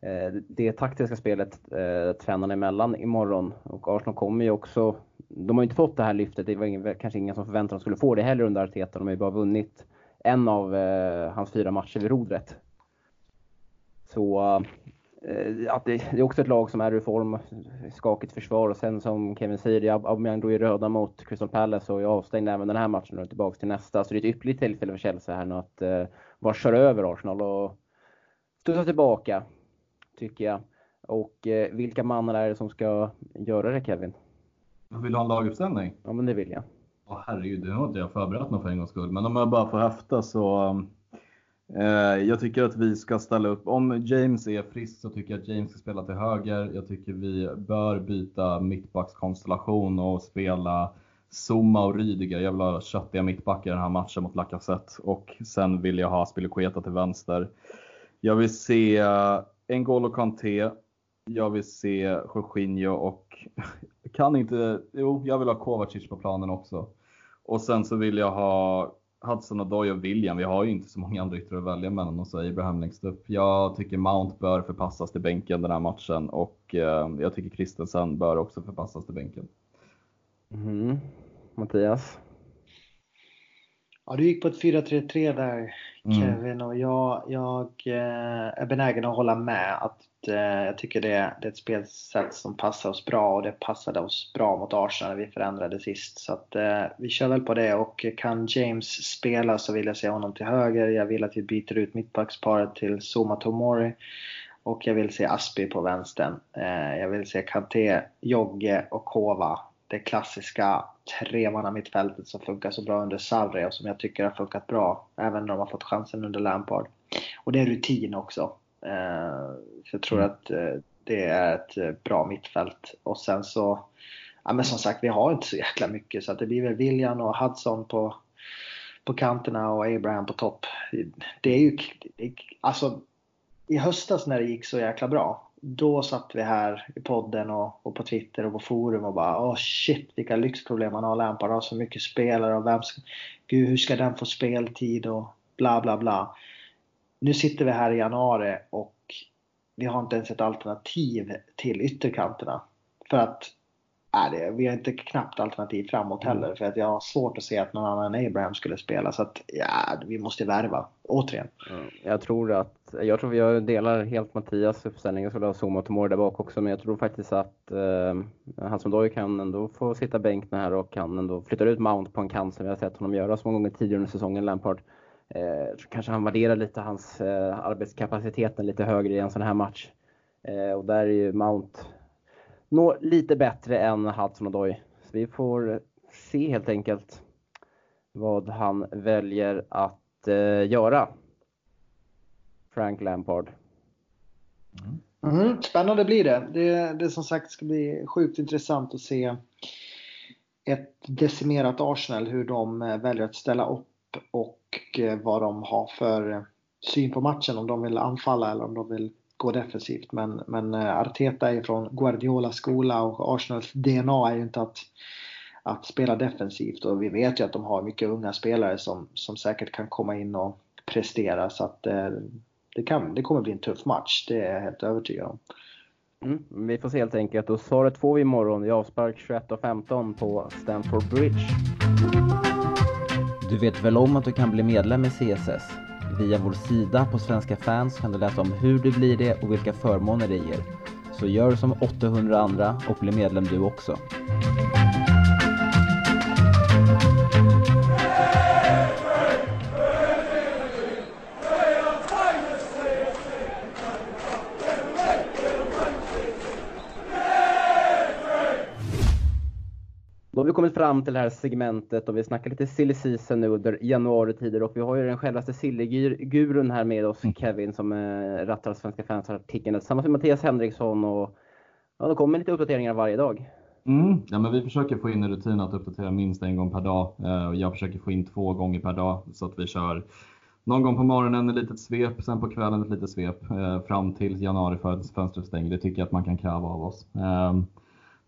eh, det taktiska spelet eh, tränarna emellan imorgon. Och Arsenal kommer ju också, de har ju inte fått det här lyftet. Det var ingen, kanske ingen som förväntade sig de skulle få det heller under Arteta. De har ju bara vunnit en av eh, hans fyra matcher vid rodret. Så att det, är också ett lag som är i form, skakigt försvar och sen som Kevin säger, Aubameyang drog ju röda mot Crystal Palace och är avstängd även den här matchen och tillbaka till nästa. Så det är ett ypperligt tillfälle för Chelsea här nu att uh, bara köra över Arsenal och studsa tillbaka, tycker jag. Och uh, vilka mannar är det som ska göra det Kevin? Vill du ha en laguppställning? Ja men det vill jag. Åh herregud, det har inte jag förberett mig för en gångs skull. Men om jag bara får höfta så um Eh, Eh, jag tycker att vi ska ställa upp, om James är frisk så tycker jag att James ska spela till höger. Jag tycker vi bör byta mittbackskonstellation och spela Zuma och Rydiger. Jag vill ha köttiga mittbackar i den här matchen mot Lacazette och sen vill jag ha Spilicueta till vänster. Jag vill se eh, N'Golo Kanté. Jag vill se Jorginho och kan inte, jo, jag vill ha Kovacic på planen också. Och sen så vill jag ha Hudson Odoi och William, vi har ju inte så många andra yttrar att välja mellan och så Abraham längst upp. Jag tycker Mount bör förpassas till bänken den här matchen och eh, jag tycker Christensen bör också förpassas till bänken. Mm. Mattias? Ja, du gick på ett 4-3-3 där mm. Kevin mm. och jag, jag eh, är benägen att hålla med. att eh, Jag tycker det, det är ett spelsätt som passar oss bra och det passade oss bra mot Arsenal när vi förändrade sist. Så att, eh, vi kör väl på det och kan James spela så vill jag se honom till höger. Jag vill att vi byter ut mittbacksparet till Soma Tomori. Och jag vill se Aspi på vänstern. Jag vill se Kanté, Jogge och Kova det klassiska mittfältet som funkar så bra under Sarri och som jag tycker har funkat bra även när de har fått chansen under Lampard. Och det är rutin också. Eh, så jag tror mm. att eh, det är ett eh, bra mittfält. Och sen så, ja men som sagt vi har inte så jäkla mycket så att det blir väl William och Hudson på, på kanterna och Abraham på topp. Det är ju, alltså i höstas när det gick så jäkla bra då satt vi här i podden och, och, på Twitter och på forum och bara åh oh shit vilka lyxproblem man har. Lampard har så mycket spelare och vem ska, gud hur ska den få speltid och bla bla bla. Nu sitter vi här i januari och vi har inte ens ett alternativ till ytterkanterna. För att Nej, det, vi har inte knappt alternativ framåt mm. heller. För att jag har svårt att se att någon annan än Abraham skulle spela. Så att ja, vi måste värva. Återigen. Jag tror att, jag tror jag delar helt Mattias uppställning. Jag skulle ha Zuma och Tomori där bak också. Men jag tror faktiskt att eh, han som Doy kan ändå få sitta bänk här och kan ändå flytta ut Mount på en kant som vi har sett honom göra så många gånger tidigare under säsongen, Lampard. Eh, kanske han värderar lite hans eh, arbetskapaciteten lite högre i en sån här match. Eh, och där är ju Mount nå lite bättre än Hudson Odoi. Så vi får se helt enkelt vad han väljer att eh, göra. Frank Lampard. Mm. Mm, spännande blir det. det. Det som sagt ska bli sjukt intressant att se ett decimerat Arsenal, hur de eh, väljer att ställa upp och eh, vad de har för eh, syn på matchen. Om de vill anfalla eller om de vill gå defensivt. Men, men eh, Arteta är från Guardiolas skola och Arsenals DNA är ju inte att, att spela defensivt. Och vi vet ju att de har mycket unga spelare som, som säkert kan komma in och prestera. Så att eh, det, kan, det kommer bli en tuff match, det är jag helt övertygad om. Mm, vi får se helt enkelt. Och svaret får vi imorgon i avspark 21.15 på Stamford Bridge. Du vet väl om att du kan bli medlem i CSS? Via vår sida på Svenska fans kan du läsa om hur du blir det och vilka förmåner det ger. Så gör som 800 andra och bli medlem du också. Kommit fram till det här segmentet och vi snackar lite silly season nu under januaritider och vi har ju den självaste silly-gurun här med oss, mm. Kevin, som eh, rattar Svenska fans-artikeln tillsammans med Mattias Henriksson och ja, det kommer lite uppdateringar varje dag. Mm. Ja, men vi försöker få in en rutin att uppdatera minst en gång per dag eh, och jag försöker få in två gånger per dag så att vi kör någon gång på morgonen ett litet svep, sen på kvällen ett litet svep eh, fram till januari för att fönstret stänger. Det tycker jag att man kan kräva av oss.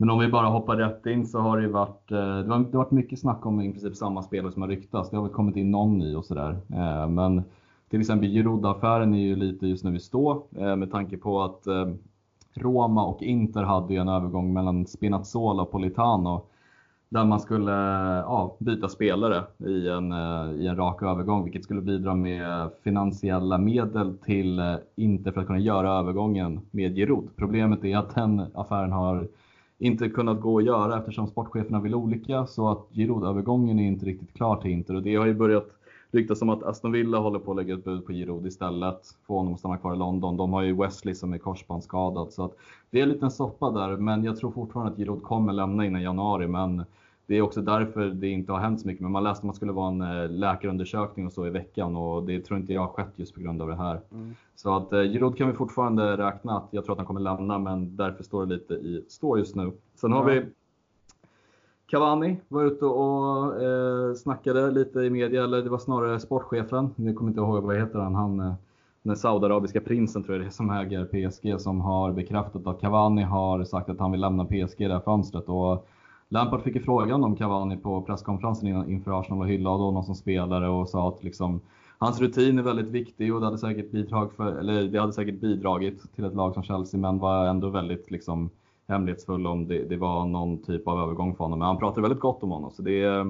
Men om vi bara hoppar rätt in så har det varit, eh, det har, varit mycket snack om i princip samma spelare som har ryktats. Det har väl kommit in någon ny och sådär. Eh, men till exempel Giroud-affären är ju lite just nu i stå eh, med tanke på att Roma och Inter hade ju en övergång mellan Spinazzola och Politano där man skulle ja, byta spelare i en, i en rak övergång vilket skulle bidra med finansiella medel till Inter för att kunna göra övergången med Giroud. Problemet är att den affären har inte kunnat gå att göra eftersom sportcheferna vill olika så att Giroud-övergången är inte riktigt klar till Inter och det har ju börjat ryktas om att Aston Villa håller på att lägga ett bud på Giroud istället, få honom att stanna kvar i London. De har ju Wesley som är korsbandsskadad så att det är en liten soppa där men jag tror fortfarande att Giroud kommer lämna innan januari men det är också därför det inte har hänt så mycket. Men man läste att man skulle vara en eh, läkarundersökning och så i veckan och det tror inte jag har skett just på grund av det här. Mm. Så att eh, Giroud kan vi fortfarande räkna att jag tror att han kommer lämna men därför står det lite i stå just nu. Sen har vi Cavani var ute och eh, snackade lite i media, eller det var snarare sportchefen. Jag kommer inte ihåg vad heter han. han eh, den saudiarabiska prinsen tror jag det är som äger PSG som har bekräftat att Cavani har sagt att han vill lämna PSG i det här fönstret. Och Lampard fick ju frågan om Cavani på presskonferensen inför Arsenal och hyllade honom som spelare och sa att liksom, hans rutin är väldigt viktig och det hade, säkert bidrag för, eller det hade säkert bidragit till ett lag som Chelsea men var ändå väldigt liksom, hemlighetsfull om det, det var någon typ av övergång för honom. Men han pratade väldigt gott om honom. Så det,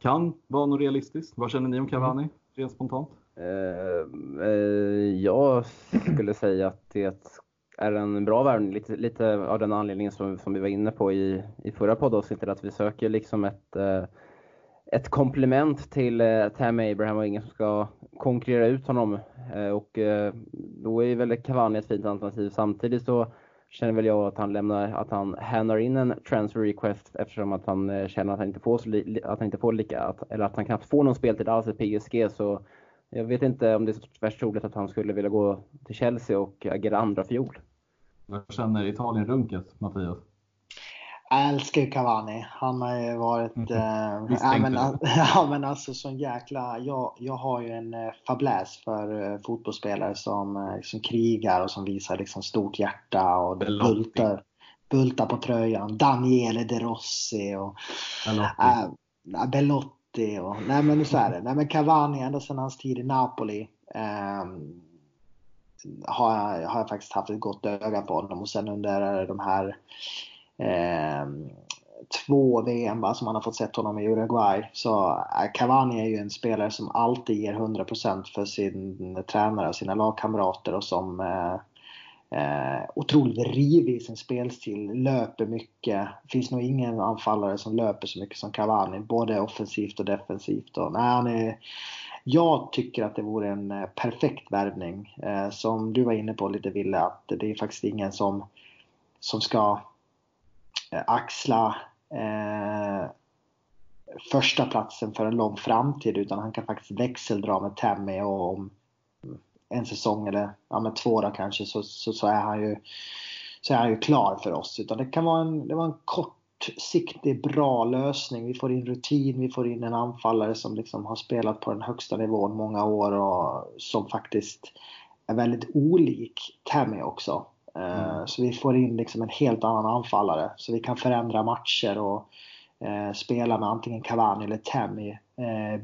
kan vara något realistiskt. Vad känner ni om Cavani, rent spontant? Uh, uh, jag skulle säga att det är en bra värvning, lite, lite av den anledningen som, som vi var inne på i, i förra poddavsnittet, att vi söker liksom ett, eh, ett komplement till eh, Tam Abraham och ingen som ska konkurrera ut honom. Eh, och då är väl Cavani ett fint alternativ. Samtidigt så känner väl jag att han lämnar, att han handlar in en transfer request eftersom att han eh, känner att han inte får, så li, att han inte får lika, att, eller att han knappt får någon speltid alls i PSG så jag vet inte om det är så värst troligt att han skulle vilja gå till Chelsea och agera andra fjol. Vad känner Italien-runket, Mattias? Jag älskar Cavani. Han har ju varit... Mm. Eh, ja, men, ja, men alltså sån jäkla... Jag, jag har ju en eh, fabläs för eh, fotbollsspelare som, eh, som krigar och som visar liksom stort hjärta och bultar, bultar på tröjan. Daniele De Rossi och... Belotti. Äh, Belotti och... Nej men så är det. Nej men Cavani ända sedan hans tid i Napoli. Eh, har jag, har jag faktiskt haft ett gott öga på honom och sen under de här eh, två VM va, som man har fått sett honom i Uruguay. Så eh, Cavani är ju en spelare som alltid ger 100% för sin tränare och sina lagkamrater och som eh, eh, otroligt rivig i sin spelstil, löper mycket. Det finns nog ingen anfallare som löper så mycket som Cavani, både offensivt och defensivt. Och, nej, han är, jag tycker att det vore en eh, perfekt värvning. Eh, som du var inne på lite Ville, att det är faktiskt ingen som, som ska eh, axla eh, första platsen för en lång framtid utan han kan faktiskt växeldra med Tammy och om en säsong eller ja, med två då kanske så, så, så, är han ju, så är han ju klar för oss. Utan det kan vara en, det var en kortsiktig bra lösning. Vi får in rutin, vi får in en anfallare som liksom har spelat på den högsta nivån många år och som faktiskt är väldigt olik Tammy också. Eh, mm. Så vi får in liksom en helt annan anfallare. Så vi kan förändra matcher och eh, spela med antingen Cavani eller Tammy eh,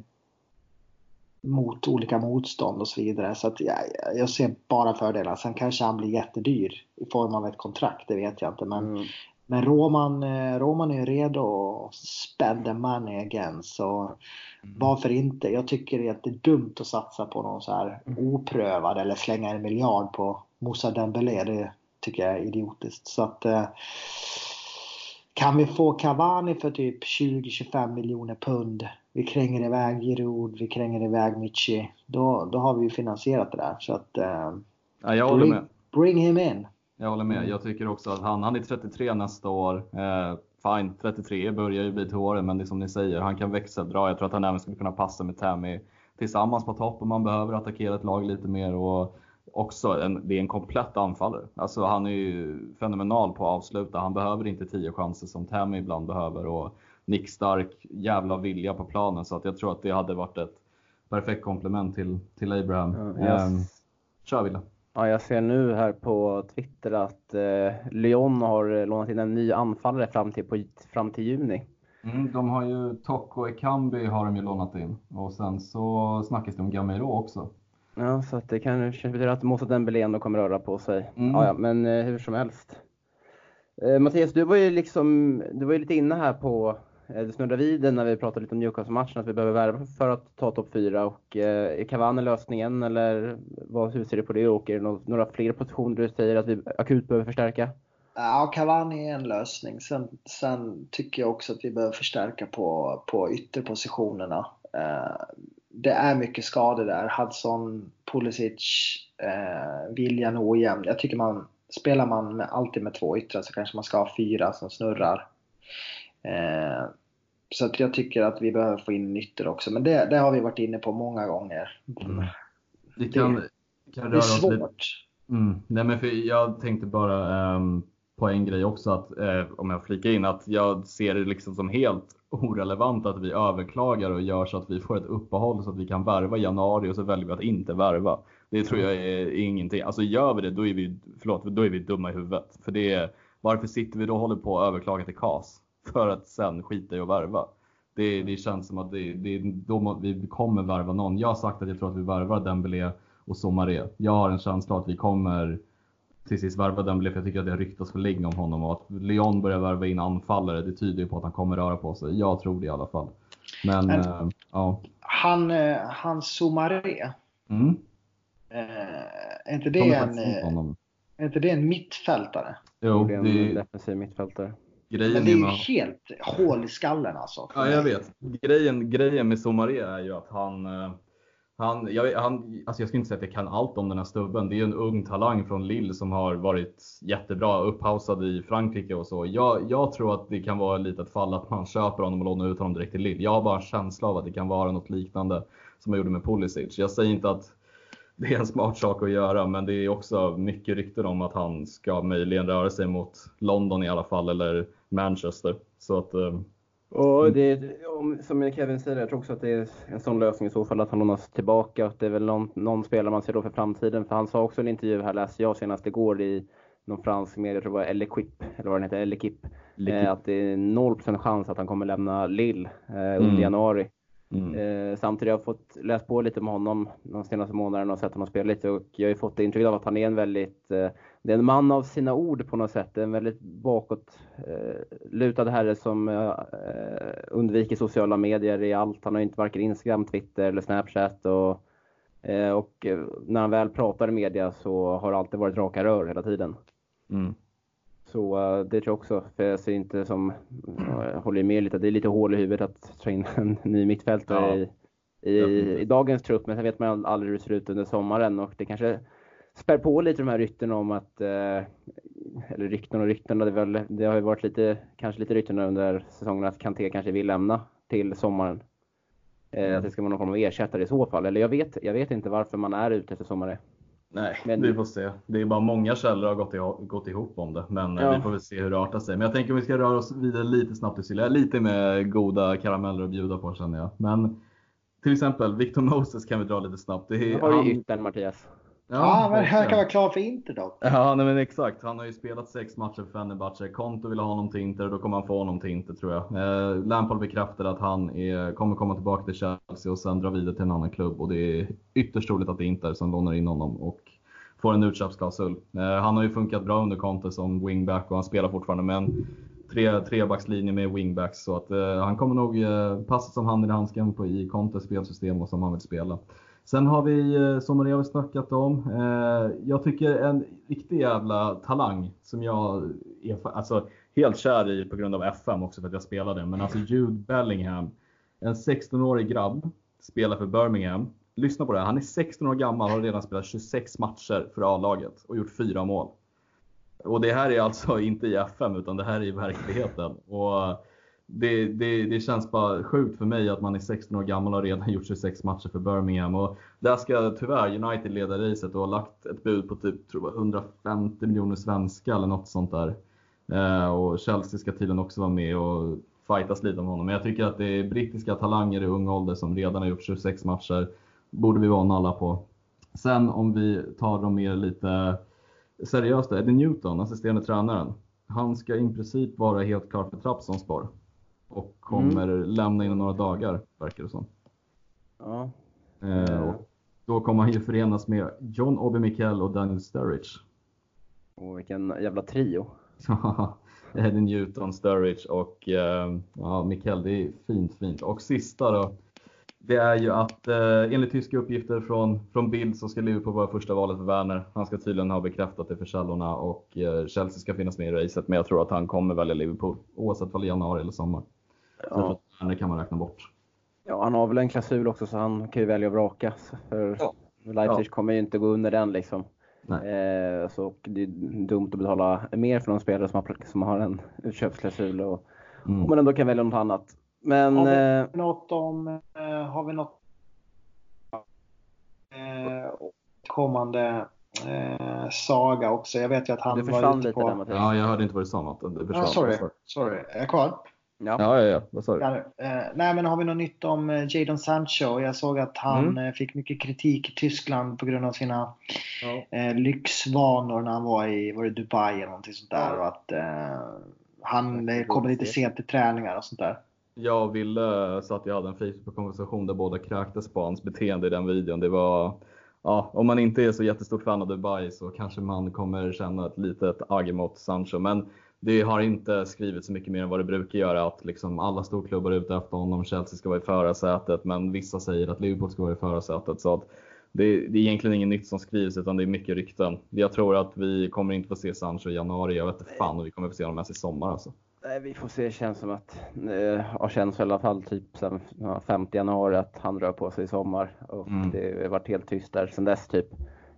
mot olika motstånd och så vidare. Så att jag, jag ser bara fördelar. Sen kanske han blir jättedyr i form av ett kontrakt, det vet jag inte. Men, mm. Men Roman, eh, Roman är redo att spend the money again. Så mm. varför inte? Jag tycker att det är dumt att satsa på någon så här mm. oprövad eller slänga en miljard på Moussa Dembélé, det tycker jag är idiotiskt. Så att eh, kan vi få Cavani för typ 20-25 miljoner pund, vi kränger iväg Giroud, vi kränger iväg Michi, då, då har vi ju finansierat det där. Så att, eh, ja, jag håller bring, med. bring him in. Jag håller med. Jag tycker också att han, han är 33 nästa år. Eh, fine, 33 börjar ju bli till åren, men det är som ni säger, han kan växeldra. Jag tror att han även skulle kunna passa med Tammy tillsammans på topp om man behöver attackera ett lag lite mer. Och också en, det är en komplett anfallare. Alltså han är ju fenomenal på att avsluta. Han behöver inte tio chanser som Tammy ibland behöver och nickstark, jävla vilja på planen. Så att jag tror att det hade varit ett perfekt komplement till, till Abraham. Ja, yes. um, kör Wille. Ja, jag ser nu här på Twitter att eh, Lyon har lånat in en ny anfallare fram till, på, fram till juni. Mm, de har ju Tocco Ekambi har de ju lånat in och sen så snackas det om Gamero också. Ja, så att det kanske betyder att Moussa Dembélé ändå kommer röra på sig. Mm. Ja, ja, men eh, hur som helst. Eh, Mattias, du var ju liksom, du var ju lite inne här på, Eh, det snurrar snurrade vid när vi pratade lite om Newcastle-matchen, att vi behöver värva för att ta topp 4. Och, eh, är Cavani lösningen eller vad, hur ser du på det? Och är det några fler positioner du säger att vi akut behöver förstärka? Ja, Cavani är en lösning. Sen, sen tycker jag också att vi behöver förstärka på, på ytterpositionerna. Eh, det är mycket skador där. Hudson, Pulisic, Viljan ojämn. Jag tycker man, spelar man med, alltid med två yttrar så kanske man ska ha fyra som snurrar. Eh, så att jag tycker att vi behöver få in ytter också. Men det, det har vi varit inne på många gånger. Mm. Det, kan, det, kan det är svårt. Mm. Nej, men för jag tänkte bara um, på en grej också, att, eh, om jag flikar in, att jag ser det liksom som helt orelevant att vi överklagar och gör så att vi får ett uppehåll så att vi kan värva i januari och så väljer vi att inte värva. Det tror jag är ingenting. Alltså gör vi det, då är vi, förlåt, då är vi dumma i huvudet. För det är, varför sitter vi då och håller på att överklaga till KAS? För att sen skita i att värva. Det, det känns som att det, det, då vi kommer värva någon. Jag har sagt att jag tror att vi värvar Dembélé och Somaré. Jag har en känsla att vi kommer till sist värva Dembélé för jag tycker att det har ryktats för länge om honom och att Lyon börjar värva in anfallare det tyder ju på att han kommer röra på sig. Jag tror det i alla fall. Men, Men- eh, ja. Han, eh, han Soumaré. Mm. Eh, är, inte det en, är inte det en mittfältare? Jo, Det är det en defensiv mittfältare. Grejen Men det är ju med... helt hål i skallen alltså. Ja, jag vet. Grejen, grejen med Somaré är ju att han, eh, han, jag, han, alltså jag ska inte säga att jag kan allt om den här stubben. Det är ju en ung talang från Lille som har varit jättebra, upphausad i Frankrike och så. Jag, jag tror att det kan vara lite ett fall att man köper honom och lånar ut honom direkt till Lille. Jag har bara en känsla av att det kan vara något liknande som jag gjorde med Pulisic. Jag säger inte att det är en smart sak att göra, men det är också mycket rykten om att han ska möjligen röra sig mot London i alla fall, eller Manchester. Så att, eh, Och det är, om, som Kevin säger, jag tror också att det är en sån lösning i så fall att han lånas tillbaka. Att det är väl någon, någon spelare man ser då för framtiden. För han sa också i en intervju här, läste jag senast igår i någon fransk media, jag tror det var L'Equipe, eller vad den heter, L'Equipe. Eh, att det är 0% chans att han kommer lämna Lille eh, under Mm. januari. Mm. Eh, samtidigt har jag fått läst på lite med honom de senaste månaderna och sett honom spela lite och jag har ju fått intrycket av att han är en väldigt, eh, det är en man av sina ord på något sätt. En väldigt bakåt eh, herre som eh, undviker sociala medier i allt. Han har ju inte varken Instagram, Twitter eller Snapchat och, och när han väl pratar i media så har det alltid varit raka rör hela tiden. Mm. Så eh, det tror jag också. För jag ser inte som, jag håller med lite, det är lite hål i huvudet att ta in en ny mittfältare Ja. i, i, i dagens trupp. Men sen vet man aldrig hur det ser ut under sommaren och det kanske spär på lite de här rykten om att, eh, eller rykten och rykten, det, väl, det har ju varit lite, kanske lite rykten under säsongen att Kanté kanske vill lämna till sommaren. Eh, att det ska vara någon form av ersättare i så fall. Eller jag vet, jag vet inte varför man är ute efter sommaren. Nej, Men- vi får se. Det är bara många källor har gått, i, gått ihop om det. Men eh, Ja. vi får väl se hur det artar sig. Men jag tänker om vi ska röra oss vidare lite snabbt till Silja. Lite med goda karameller att bjuda på känner jag. Men till exempel Victor Moses kan vi dra lite snabbt. Det är, har ju yttern Mattias. Ja, men han kan vara klar för Inter dock. Ja, nej, men exakt. Han har ju spelat sex matcher för Fenerbahce. Konto vill ha honom till Inter, då kommer han få honom till Inter tror jag. Eh, Lampard bekräftade att han är, kommer komma tillbaka till Chelsea och sen dra vidare till en annan klubb. Och det är ytterst troligt att det är Inter som lånar in honom och får en utköpsklausul. Eh, han har ju funkat bra under Conte som wingback och han spelar fortfarande med en tre, trebackslinje med wingbacks. Så att eh, han kommer nog eh, passa som handen i handsken på, i Contes spelsystem och som han vill spela. Sen har vi, eh, som Maria har snackat om, eh, jag tycker en riktig jävla talang som jag är alltså, helt kär i på grund av FM också för att jag spelade. Men alltså Jude Bellingham, en 16-årig grabb, spelar för Birmingham. Lyssna på det här, han är 16 år gammal och har redan spelat 26 matcher för A-laget och gjort fyra mål. Och det här är alltså inte i FM utan det här är i verkligheten. Och det, det, det känns bara sjukt för mig att man är 16 år gammal och har redan gjort 26 matcher för Birmingham. Och där ska tyvärr United leda racet och har lagt ett bud på typ tror jag, 150 miljoner svenska eller något sånt där. Eh, och Chelsea ska tydligen också vara med och fightas lite om honom. Men jag tycker att det är brittiska talanger i ung ålder som redan har gjort 26 matcher. Borde vi vara nalla på. Sen om vi tar dem mer lite seriöst, Eddie Newton, assisterande tränaren. Han ska i princip vara helt klar för Trabzonspor. Och kommer lämna inom några dagar, verkar det som. Ja. Eh, och då kommer han ju förenas med John Obi Mikel och Daniel Sturridge. Och vilken jävla trio. Eddie Newton, Sturridge och eh, ja, Mikel. Det är fint, fint. Och sista då. Det är ju att eh, enligt tyska uppgifter från, från Bild så ska Liverpool vara första valet för Werner. Han ska tydligen ha bekräftat det för källorna och eh, Chelsea ska finnas med i racet. Men jag tror att han kommer välja Liverpool oavsett om det är januari eller sommar. Ja. att Werner kan man räkna bort. ja, han har väl en klausul också så han kan ju välja att vraka. För Ja. Leipzig kommer ju inte gå under den liksom. Eh, så det är dumt att betala mer för någon spelare som har, som har en utköpsklausul och Mm. om man ändå kan välja något annat. Men Har vi eh, något om, eh, har vi något eh, kommande eh, Saga också? Jag vet ju att han var ute lite på... där. Ja, jag hörde inte vad du sa. Du försvann. Ah, sorry, sorry. Är jag kvar? Ja. Ja, ja, ja. Vad sa du? Ja, eh, nej, men har vi något nytt om eh, Jadon Sancho? Jag såg att han Mm. eh, fick mycket kritik i Tyskland på grund av sina Ja. eh, lyxvanor när han var i var det Dubai eller någonting sånt där. Ja. Och att eh, han eh, Det kommer lite sent till träningar och sånt där. Jag och Ville så att jag hade en Facebook-konversation där båda kräktes på hans beteende i den videon. Det var, ja, om man inte är så jättestort fan av Dubai så kanske man kommer känna ett litet agg mot Sancho. Men det har inte skrivits så mycket mer än vad det brukar göra att liksom alla storklubbar är ute efter honom. Chelsea ska vara i förarsätet men vissa säger att Liverpool ska vara i förarsätet. Så att det, det är egentligen inget nytt som skrivs utan det är mycket rykten. Jag tror att vi kommer inte få se Sancho i januari. Jag vet inte fan om vi kommer få se honom ens i sommar alltså. Nej, vi får se. Det känns som att, eh, har känts i alla fall typ sen 5 januari att han rör på sig i sommar. Och Mm. det har varit helt tyst där sen dess typ.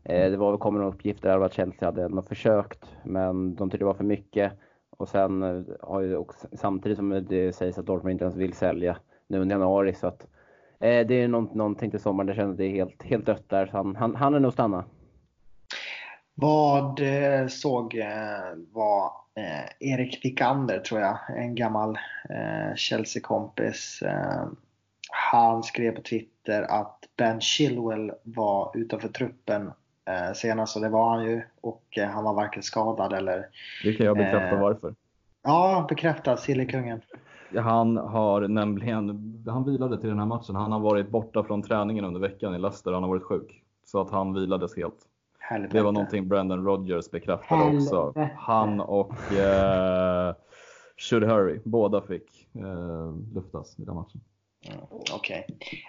Eh, det var, kommer några uppgifter där att Chelsea hade nog försökt, men de tyckte det var för mycket. Och sen eh, har ju också, samtidigt som det sägs att Dortmund inte ens vill sälja nu under januari så att eh, det är någonting till sommaren. Det känns att det är helt, helt dött där. Så han, han, han är nog stanna. Vad eh, såg eh, var eh, Erik Wikander tror jag, en gammal Chelsea-kompis. Han skrev på Twitter att Ben Chilwell var utanför truppen senast och det var han ju. Och han var varken skadad eller... Det kan jag bekräfta Eh. varför. Ja, bekräftat, Sillekungen. Han har nämligen, han vilade till den här matchen. Han har varit borta från träningen under veckan i Leicester. Han har varit sjuk. Så att han vilades helt. Helvete. Det var någonting Brandon Rodgers bekräftade också. Helvete. Han och eh, Should Hurry, båda fick eh, luftas i den matchen. Okej.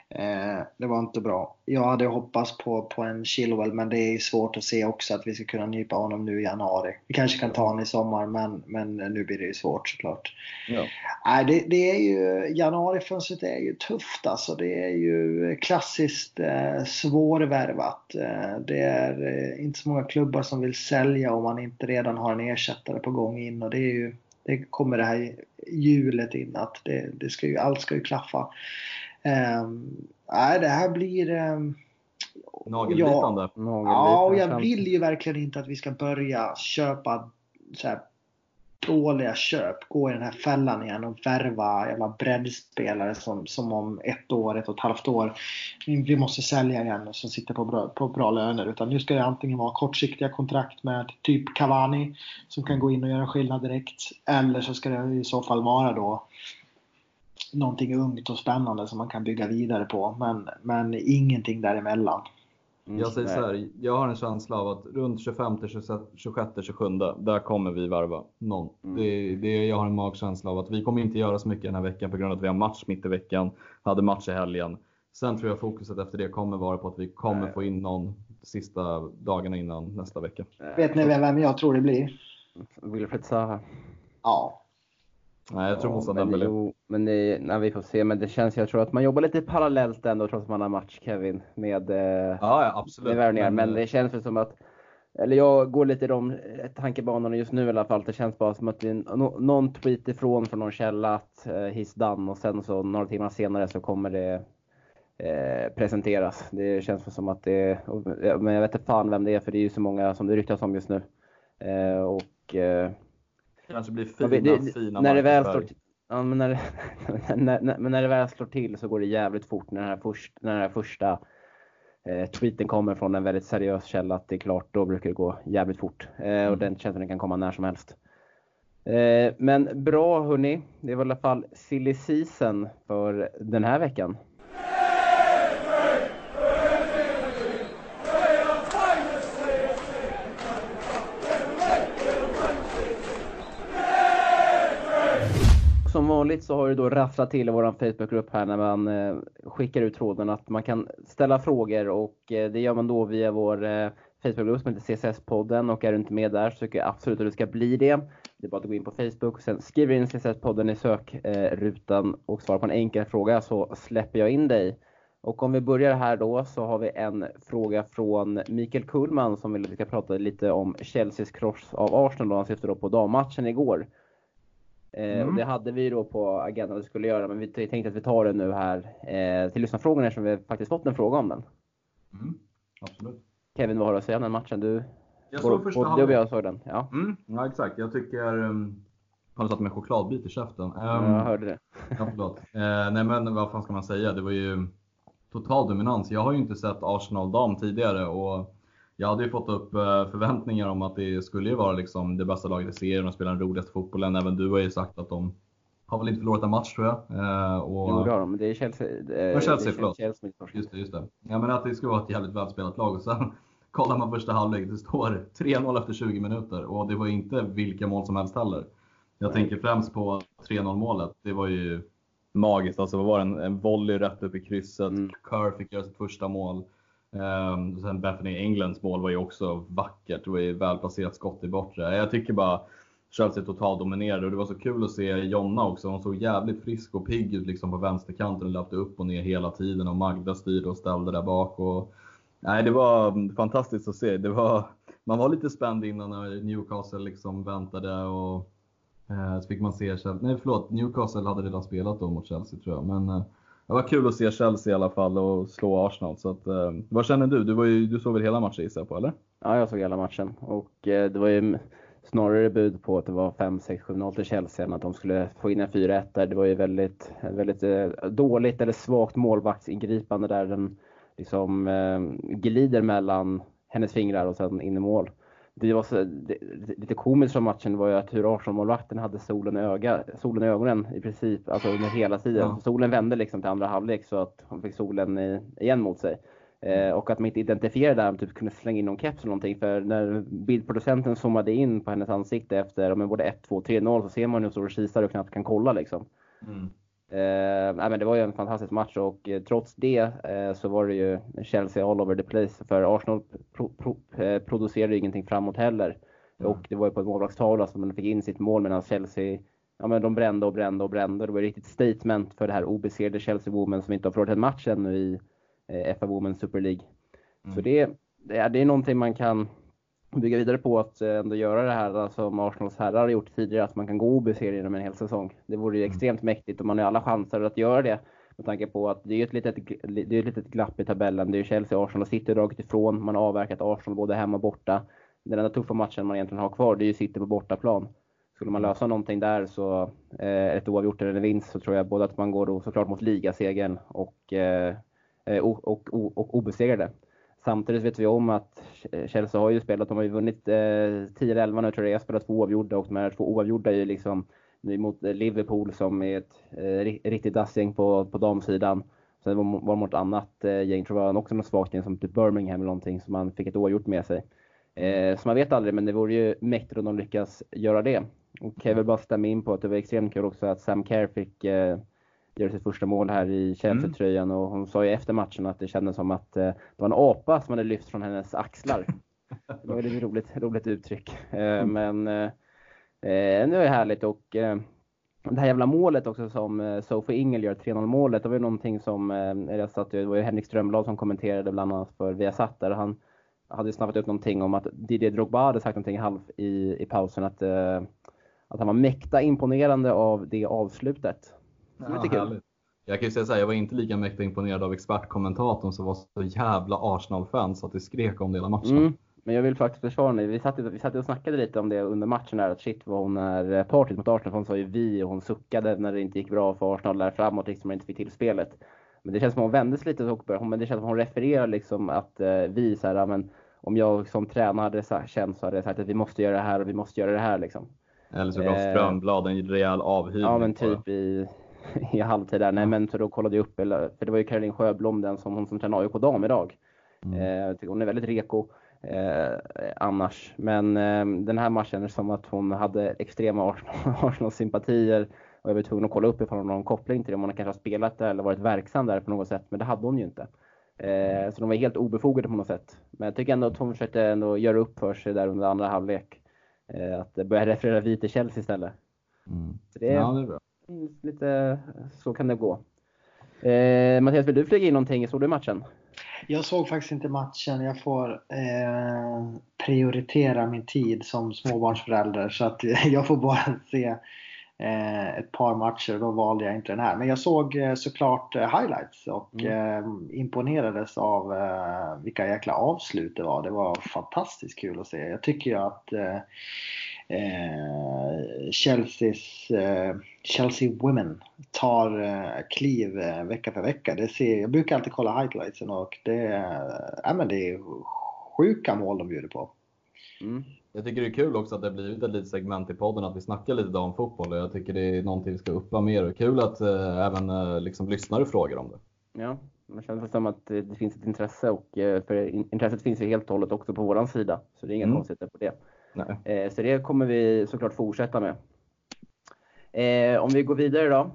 Eh, det var inte bra. Jag hade hoppats på, på en Chilwell men det är svårt att se också att vi ska kunna nypa honom nu i januari. Vi kanske kan ta honom i sommar men, men nu blir det ju svårt såklart. Ja. Nej, det, det är ju, januarifönstret är ju tufft alltså. Det är ju klassiskt eh, svårvärvat. Eh, det är eh, inte så många klubbar som vill sälja om man inte redan har en ersättare på gång in och det är ju det kommer det här hjulet in att det, det ska ju, allt ska ju klaffa. Um, nej, det här blir... Um, Nagelbitande. Ja, Nagelbitande och jag vill ju verkligen inte att vi ska börja köpa så här dåliga köp. Gå i den här fällan igen och värva jävla breddspelare som, som om ett år, ett och ett halvt år vi måste sälja igen och som sitter på bra, på bra löner. Utan nu ska det antingen vara kortsiktiga kontrakt med typ Cavani som kan gå in och göra skillnad direkt. Eller så ska det i så fall vara då någonting ungt och spännande som man kan bygga vidare på. Men, men ingenting däremellan. Mm, Jag säger nej. så här, jag har en känsla av att runt 25, 26, 26, 27, där kommer vi värva någon. Mm. Det, det, jag har en magkänsla av att vi kommer inte göra så mycket den här veckan på grund av att vi har match mitt i veckan, hade match i helgen. Sen tror jag fokuset efter det kommer vara på att vi kommer Nej. få in någon sista dagarna innan nästa vecka. Vet ni vem jag tror det blir? Wilfred Zaha. Ja. Nej, jag tror Moussa men, Dembélé. Men det, nej, vi får se. Men det känns, jag tror att man jobbar lite parallellt ändå trots att man har match Kevin med, eh, Ja, ja absolut. med. Men eh, det känns väl som att, eller jag går lite i de eh, tankebanorna just nu i alla fall. Det känns bara som att det är någon tweet ifrån från någon källa att eh, he's done och sen så några timmar senare så kommer det eh, presenteras. Det känns som att det, men jag vet inte fan vem det är för det är ju så många som det ryktas om just nu. Eh, och eh, kanske blir fina, det- fina när det väl slår, ja, men när, när, när, när det väl slår till så går det jävligt fort när den här, först, när den här första eh, tweeten kommer från en väldigt seriös källa att det är klart, då brukar det gå jävligt fort. Eh, Och Mm. den att den kan komma när som helst. Eh, men bra hörni, det var i alla fall silly season för den här veckan. Som vanligt så har det då rasslat till i vår Facebookgrupp här när man eh, skickar ut tråden att man kan ställa frågor och eh, det gör man då via vår eh, Facebookgrupp som heter CSS-podden och är du inte med där så tycker jag absolut att du ska bli det. Det är bara att gå in på Facebook och sen skriver in CSS-podden i sökrutan och svarar på en enkel fråga så släpper jag in dig. Och om vi börjar här då så har vi en fråga från Mikael Kullman som vill att vi ska prata lite om Chelseas kross av Arsenal och han syftar då på dammatchen igår. Eh, Mm. och det hade vi då på agendan att vi skulle göra men vi tänkte att vi tar det nu här eh, till lyssnarfrågorna eftersom vi faktiskt fått en fråga om den. Mm, absolut. Kevin, vad har du att säga om den matchen? Du, Jag både- såg första både du och halvlek. jag såg den. Ja, Mm, ja exakt. Jag tycker... Um, har du satt med chokladbit i käften? Um, jag hörde det. Ja, förlåt. Eh, nej men vad fan ska man säga? Det var ju total dominans. Jag har ju inte sett Arsenal dam tidigare och jag hade ju fått upp eh, förväntningar om att det skulle ju vara liksom det bästa laget i serien och spela den roligaste fotbollen. Även du har ju sagt att de har väl inte förlorat en match tror jag. Eh, och, Jo, det har de. Men det är Chelsea. Eh, Men Chelsea, det är förlåt. Chelsea inte torskar. Just det, just det. Jag menar att det ska vara ett jävligt välspelat lag och sen kollar man första halvlek, det står 3-0 efter 20 minuter och det var inte vilka mål som helst heller. Jag tänker främst på 3-0 målet. Det var ju magiskt. Alltså, det var en, en volley rätt upp i krysset. Mm. Kerr fick göra sitt första mål. Um, sen Bethany Englands mål var ju också vackert. Det var ju välplacerat skott i bortre. Jag tycker bara Chelsea totalt dominerade och det var så kul att se Jonna också. Hon såg jävligt frisk och pigg ut liksom på vänsterkanten och löpte upp och ner hela tiden och Magda styrde och ställde där bak. Och, nej, det var fantastiskt att se. Det var, man var lite spänd innan när Newcastle liksom väntade och eh, så fick man se Chelsea. Nej förlåt, Newcastle hade redan spelat då mot Chelsea tror jag. Men eh, det var kul att se Chelsea i alla fall och slå Arsenal. Så att, eh, vad känner du? Du, var ju, du såg väl hela matchen gissar på eller? Ja, jag såg hela matchen och eh, det var ju snarare bud på att det var 5-6-7-0 till Chelsea än att de skulle få in en 4-1 där. Det var ju väldigt, väldigt eh, dåligt eller svagt målvaktsingripande där den liksom eh, glider mellan hennes fingrar och sen in i mål. Det var så, det, lite komiskt från matchen var ju att hur Arsenal-målvakten hade solen i, öga, solen i ögonen i princip, alltså under hela tiden. Ja. Solen vände liksom till andra halvlek så att han fick solen i, igen mot sig. Eh, och att man inte identifierade där, typ kunde slänga in någon keps eller någonting. För när bildproducenten zoomade in på hennes ansikte efter men både 1, 2, 3, 0 så ser man hur hon står och kisar och knappt kan kolla liksom. Mm. Eh, nej, men det var ju en fantastisk match och eh, trots det eh, så var det ju Chelsea all over the place. För Arsenal pro, pro, eh, producerade ingenting framåt heller. Mm. Och det var ju på en målvaktstavla som man fick in sitt mål medan Chelsea Ja men de brände och brände och brände. Det var ett riktigt statement för det här obesegrade Chelsea Women som inte har förlorat en match ännu i eh, FA Women Super League. Mm. Så det, det, är, det är någonting man kan bygga vidare på att eh, ändå göra det här som Arsenals herrar har gjort tidigare, att man kan gå obesegrad genom en hel säsong. Det vore ju mm. extremt mäktigt och man har alla chanser att göra det med tanke på att det är ett litet, det är ett litet glapp i tabellen. Det är Chelsea, Arsenal och City dragit ifrån. Man har avverkat Arsenal både hemma och borta. Den enda tuffa matchen man egentligen har kvar, det är ju City på bortaplan. Skulle man lösa någonting där så, eh, ett oavgjort eller en vinst, så tror jag både att man går då såklart mot ligasegern och, eh, och, och, och, och obesegrade. Samtidigt vet vi om att Chelsea har ju spelat, de har ju vunnit eh, 10-11 nu tror jag, spelat två oavgjorda och de här två oavgjorda är ju liksom mot eh, Liverpool som är ett eh, riktigt dassgäng på, på damsidan. Sen var, var mot annat eh, gäng, tror jag också något svagt gäng som typ Birmingham eller någonting som man fick ett oavgjort med sig. Eh, så man vet aldrig, men det vore ju mäktigt om de lyckas göra det. Och jag vill bara stämma in på att det var extremt kul också att Sam Kerr fick eh, göra sitt första mål här i Chelsea-tröjan och hon sa ju efter matchen att det kändes som att eh, det var en apa som hade lyft från hennes axlar. Det var ett roligt, roligt uttryck. Eh, mm. Men eh, nu är det härligt och det här jävla målet också som Sophie Ingel gör, 3-0 målet, det var ju någonting som, jag satt, det var ju Henrik Strömblad som kommenterade bland annat för Viasat där han hade snabbat ut någonting om att Didier Drogba hade sagt någonting halv i, i pausen att, att han var mäkta imponerande av det avslutet. Ja, kul. Jag kan ju säga så här, jag var inte lika mäktigt imponerad av expertkommentatorn som var så jävla Arsenal-fan så att det skrek om det hela matchen. Mm, men jag vill faktiskt försvara mig. Vi satt, vi satt och snackade lite om det under matchen där, att shit vad hon är eh, partyt mot Arsenal. Hon sa ju vi och hon suckade när det inte gick bra för Arsenal där framåt, liksom inte fick till spelet. Men det känns som att hon vände sig lite och började, men det känns som att hon refererar liksom att eh, vi så här, men om jag som tränare hade känt så hade jag sagt att vi måste göra det här och vi måste göra det här liksom. Eller så gav eh, Strömblad en rejäl avhyvling. Ja men typ i, i halvtid där. Nej men så då kollade jag upp, för det var ju Caroline Sjöblom den som hon som tränar AIK dam idag. Mm. Eh, hon är väldigt reko eh, annars. Men eh, den här matchen är som att hon hade extrema Arsenal-sympatier. Och jag var tvungen att kolla upp ifall hon har någon koppling till det, om hon kanske har spelat där eller varit verksam där på något sätt. Men det hade hon ju inte. Eh, så de var helt obefogade på något sätt. Men jag tycker ändå att hon försökte ändå göra upp för sig där under andra halvlek. Eh, att börja referera vi till Chelsea istället. Mm. Så det, ja, det är bra. Lite så kan det gå. Eh, Mattias, vill du flyga in någonting? Såg du matchen? Jag såg faktiskt inte matchen. Jag får eh, prioritera min tid som småbarnsförälder. Så att jag får bara se eh, ett par matcher. Då valde jag inte den här. Men jag såg eh, såklart eh, highlights och mm. Eh, imponerades av vilka jäkla avslut det var. Det var fantastiskt kul att se. Jag tycker ju att eh, Chelseas, eh, Chelsea Women tar eh, kliv eh, vecka för vecka. Det ser, jag brukar alltid kolla highlightsen och det, eh, men det är sjuka mål de bjuder på. Mm. Jag tycker det är kul också att det blivit ett litet segment i podden att vi snackar lite damfotboll och jag tycker det är någonting vi ska uppa mer. Kul att eh, även eh, liksom, lyssnare frågar om det. Ja, det känns som att det finns ett intresse och eh, för intresset finns ju helt och hållet också på våran sida. Så det är inga mm. konstigheter på det. Nej. Eh, så det kommer vi såklart fortsätta med. Eh, om vi går vidare då.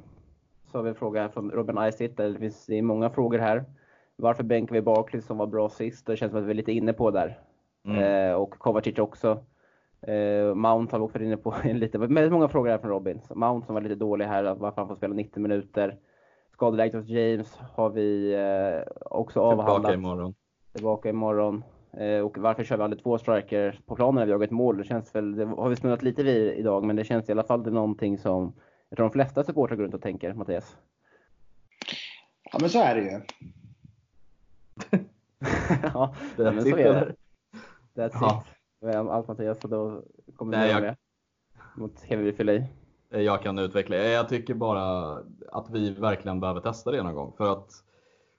Så har vi en fråga här från Robin Isitt. Det finns det är många frågor här. Varför bänkar vi Barkley som var bra sist? Det känns som att vi är lite inne på där. Mm. Eh, och Kovacic också. Mount har vi också varit inne på lite. Väldigt många frågor här från Robin. Mount som var lite dålig här, varför han får spela 90 minuter. Skadeläget hos James har vi också avhandlat. Tillbaka imorgon. Tillbaka imorgon. Eh, och varför kör vi aldrig två strikers på planen när vi jagar ett mål? Det känns väl, det har vi snurrat lite vid idag, men det känns i alla fall det någonting som jag tror de flesta supportrar går runt och tänker, Mattias. Ja, men så är det ju. ja, men så är det. That's ja. it. Allt Mattias, så då kommer Nej, du jag... med mot Heavy Filet. Jag kan utveckla. Jag tycker bara att vi verkligen behöver testa det någon gång. För att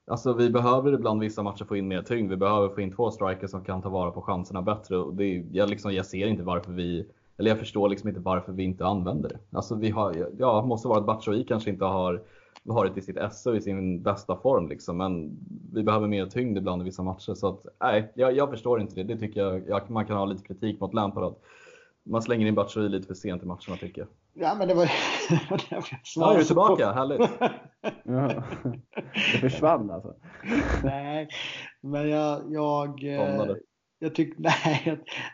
Alltså vi behöver ibland vissa matcher få in mer tyngd. Vi behöver få in två strikers som kan ta vara på chanserna bättre. Och det är, jag, liksom, jag ser inte varför vi, eller jag förstår liksom inte varför vi inte använder det. Alltså vi har, ja, måste vara att Batshoi kanske inte har varit i sitt esse och i sin bästa form liksom. Men vi behöver mer tyngd ibland i vissa matcher. Så att, nej, jag, jag förstår inte det. Det tycker jag, jag, man kan ha lite kritik mot Lampard. Man slänger in Batshuayi lite för sent i matcherna tycker jag. Ja, men det var... Ja, är du tillbaka? Härligt. ja. Det försvann alltså? Nej, men jag... Jag, eh, jag tyckte... Nej,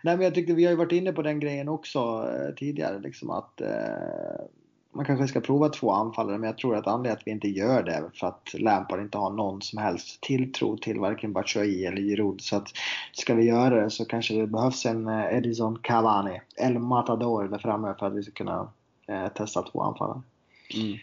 nej, men jag tyckte vi har ju varit inne på den grejen också eh, tidigare. Liksom att eh, man kanske ska prova två anfallare, men jag tror att anledningen att vi inte gör det är för att Lampard inte har någon som helst tilltro till varken Batshuayi eller Giroud. Så att ska vi göra det så kanske det behövs en eh, Edison Cavani eller Matador där framme för att vi ska kunna eh, testa två anfallare. Mm.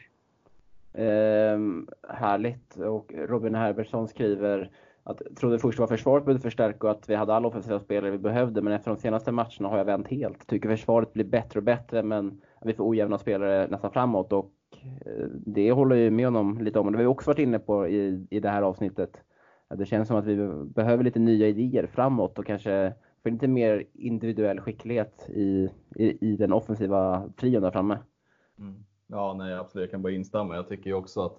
Eh, härligt. Och Robin Herbertsson skriver att trodde först var försvaret behövde förstärka och att vi hade alla offensiva spelare vi behövde. Men efter de senaste matcherna har jag vänt helt. Tycker försvaret blir bättre och bättre men vi får ojämna spelare nästan framåt. Och eh, det håller ju med honom lite om. Och det har vi också varit inne på i, i det här avsnittet. Det känns som att vi behöver lite nya idéer framåt och kanske få lite mer individuell skicklighet i, i, i den offensiva trion där framme. Mm. Ja, nej absolut. Jag kan bara instämma. Jag tycker ju också att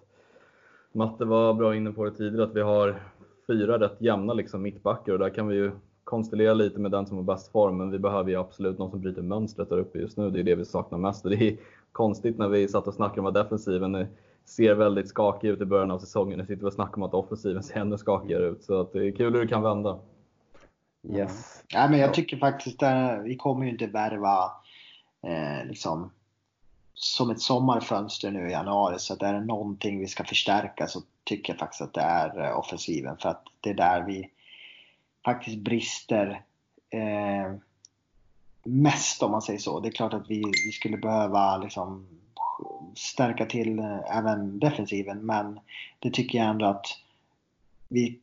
Matte var bra inne på det tidigare, att vi har fyra rätt jämna liksom, mittbackar och där kan vi ju konstellera lite med den som har bäst form, men vi behöver ju absolut någon som bryter mönstret där uppe just nu. Det är det vi saknar mest. Och det är konstigt när vi satt och snackade om att defensiven ser väldigt skakig ut i början av säsongen. Nu sitter vi och snackar om att offensiven ser ännu skakigare ut. Så att det är kul hur det kan vända. Yes. Ja, men jag tycker faktiskt att vi kommer ju inte värva eh, liksom, som ett sommarfönster nu i januari. Så att är det någonting vi ska förstärka så tycker jag faktiskt att det är eh, offensiven. För att det är där vi faktiskt brister eh, mest om man säger så. Det är klart att vi, vi skulle behöva liksom stärka till eh, även defensiven men det tycker jag ändå att vi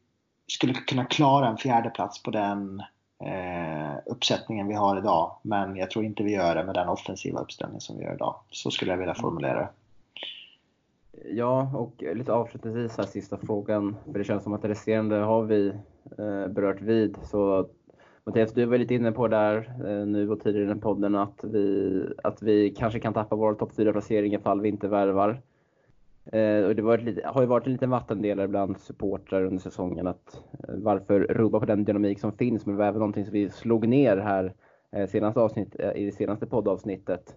skulle kunna klara en fjärde plats på den eh, uppsättningen vi har idag. Men jag tror inte vi gör det med den offensiva uppställning som vi gör idag. Så skulle jag vilja formulera det. Ja, och lite avslutningsvis här sista frågan. För det känns som att det resterande har vi eh, berört vid. Så Mattias, du var lite inne på där eh, nu och tidigare i den podden att vi, att vi kanske kan tappa vår topp 4-placering ifall vi inte värvar. Eh, och det var lite, har ju varit en liten vattendelare bland supportrar under säsongen att eh, varför rubba på den dynamik som finns. Men det var även någonting som vi slog ner här eh, senaste avsnitt, eh, i det senaste poddavsnittet.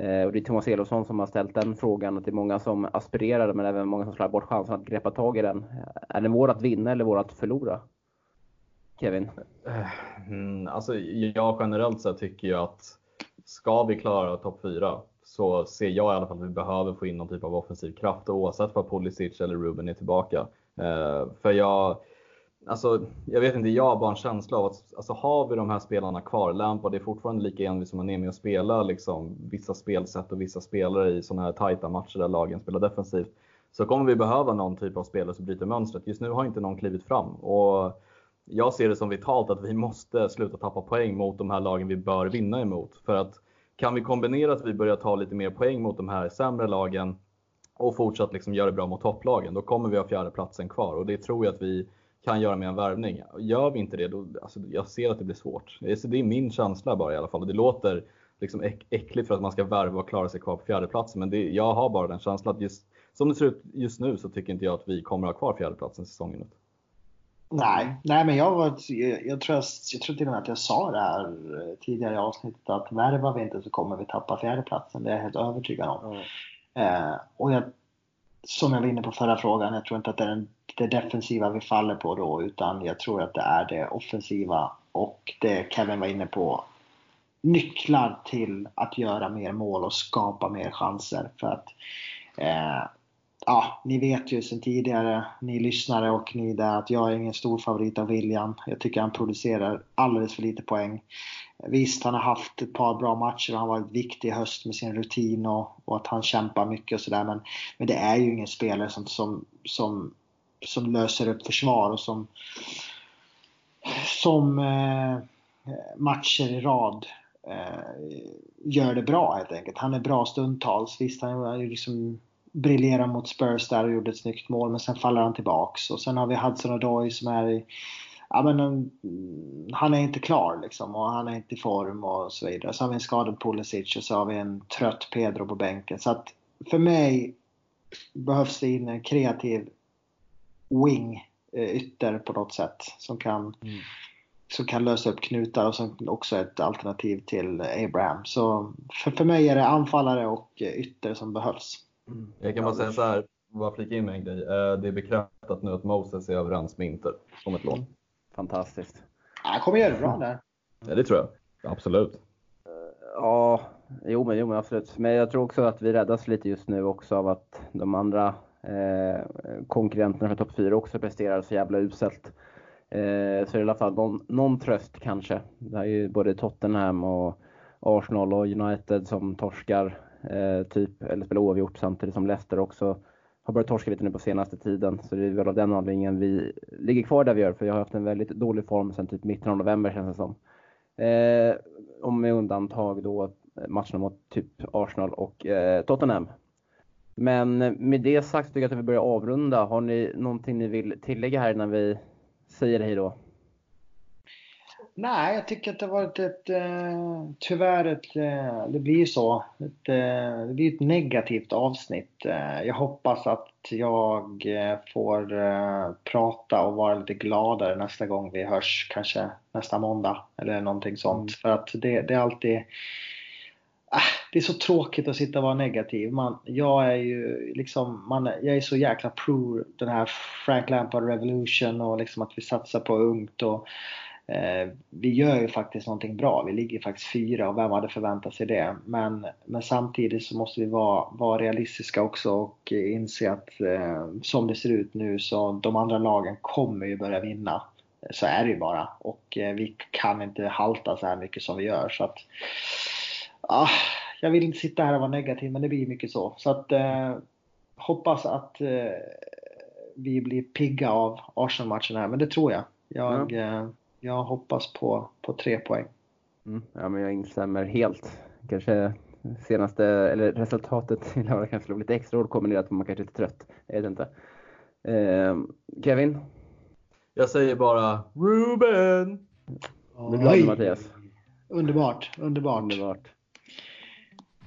Eh, och det är Thomas Elofsson som har ställt den frågan och det är många som aspirerar men även många som slår bort chansen att greppa tag i den. Eh, är det vår att vinna eller vår att förlora? Kevin? Eh, mm, alltså, jag generellt sett tycker jag att ska vi klara topp 4 så ser jag i alla fall att vi behöver få in någon typ av offensiv kraft oavsett vad Pulisic eller Ruben är tillbaka. Eh, för jag, Alltså, jag vet inte, jag har bara en känsla av att alltså, har vi de här spelarna kvar, Lampard är fortfarande lika envis som han är med att spela liksom, vissa spelsätt och vissa spelare i sådana här tajta matcher där lagen spelar defensivt. Så kommer vi behöva någon typ av spelare som bryter mönstret. Just nu har inte någon klivit fram. Och jag ser det som vitalt att vi måste sluta tappa poäng mot de här lagen vi bör vinna emot. För att kan vi kombinera att vi börjar ta lite mer poäng mot de här sämre lagen och fortsatt liksom göra det bra mot topplagen, då kommer vi ha fjärdeplatsen kvar. Och det tror jag att vi kan göra med en värvning. Gör vi inte det, då, alltså, jag ser att det blir svårt. Det är min känsla bara i alla fall. Det låter liksom äckligt för att man ska värva och klara sig kvar på fjärdeplatsen, men det, jag har bara den känslan att just som det ser ut just nu så tycker inte jag att vi kommer ha kvar fjärdeplatsen säsongen ut. Nej, nej men jag, var, jag, jag, tror, jag, jag tror till och med att jag sa det här eh, tidigare i avsnittet att värvar vi inte så kommer vi tappa fjärdeplatsen. Det är jag helt övertygad om. Mm. Eh, och jag, som jag var inne på förra frågan, jag tror inte att det är den, det defensiva vi faller på då utan jag tror att det är det offensiva och det Kevin var inne på. Nycklar till att göra mer mål och skapa mer chanser. För att eh, ja, ni vet ju sedan tidigare, ni lyssnare och ni där, att jag är ingen stor favorit av William. Jag tycker han producerar alldeles för lite poäng. Visst, han har haft ett par bra matcher och han har varit viktig i höst med sin rutin och, och att han kämpar mycket och sådär. Men, men det är ju ingen spelare som, som, som, som löser upp försvar och som, som eh, matcher i rad eh, gör det bra helt enkelt. Han är bra stundtals. Visst, han liksom briljerar mot Spurs där och gjorde ett snyggt mål men sen faller han tillbaks. Och sen har vi Hudson Odoi som är i, ja men mm, han är inte klar liksom och han är inte i form och så vidare. Så har vi en skadad Pulisic och så har vi en trött Pedro på bänken. Så att för mig behövs det in en kreativ wing eh, ytter på något sätt som kan mm. som kan lösa upp knutar och som också är ett alternativ till Abraham. Så för, för mig är det anfallare och ytter som behövs. Mm. Jag kan bara säga så här, bara flika in med en grej. Eh, det är bekräftat nu att Moses är överens med Inter som ett lån. Fantastiskt. Han kommer göra det bra där. Ja, det tror jag. Absolut. Eh, ja, jo men, jo men absolut. Men jag tror också att vi räddas lite just nu också av att de andra eh, konkurrenterna för topp 4 också presterar så jävla uselt. Eh, så i alla fall någon, någon tröst kanske. Det är ju både Tottenham och Arsenal och United som torskar eh, typ, eller spelar oavgjort samtidigt som Leicester också har börjat torska lite nu på senaste tiden. Så det är väl av den anledningen vi ligger kvar där vi gör, för jag har haft en väldigt dålig form sedan typ mitten av november känns det som. Eh, om med undantag då matcherna mot typ Arsenal och eh, Tottenham. Men med det sagt tycker jag att vi börjar avrunda. Har ni någonting ni vill tillägga här innan vi säger hej då? Nej, jag tycker att det har varit ett, eh, tyvärr ett, eh, det blir så, ett, eh, det blir ett negativt avsnitt. Jag hoppas att jag får prata och vara lite gladare nästa gång vi hörs, kanske nästa måndag eller någonting sånt. Mm. För att det, det är alltid, Ah, det är så tråkigt att sitta och vara negativ. Man, jag är ju liksom, man, jag är så jäkla pro den här Frank Lampard Revolution och liksom att vi satsar på ungt och Eh, vi gör ju faktiskt någonting bra. Vi ligger faktiskt fyra och vem hade förväntat sig det? Men, men samtidigt så måste vi vara, vara realistiska också och inse att eh, som det ser ut nu så de andra lagen kommer ju börja vinna. Så är det ju bara och eh, vi kan inte halta så här mycket som vi gör. Så att, ah, jag vill inte sitta här och vara negativ men det blir mycket så. Så att eh, hoppas att eh, vi blir pigga av Arsenal-matchen här men det tror jag. Jag, ja jag hoppas på, på tre poäng. Mm, ja, men jag instämmer helt. Kanske senaste, eller resultatet i lördag kanske låg lite extra hårt kombinerat för man kanske är lite trött. Jag vet inte. Eh, Kevin? Jag säger bara Ruben! Är glad Mattias? Underbart, underbart. underbart.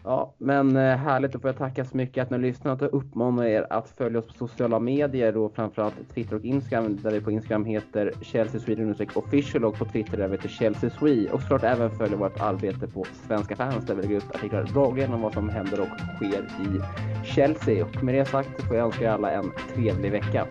Ja, men eh, härligt. Då får jag tacka så mycket att ni har lyssnat och uppmanar er att följa oss på sociala medier och framförallt Twitter och Instagram där vi på Instagram heter Chelsea Sweden official och på Twitter där vi heter Chelsea Swede och såklart även följa vårt arbete på Svenska fans där vi lägger ut artiklar dagligen om vad som händer och sker i Chelsea. Och med det sagt så får jag önska er alla en trevlig vecka.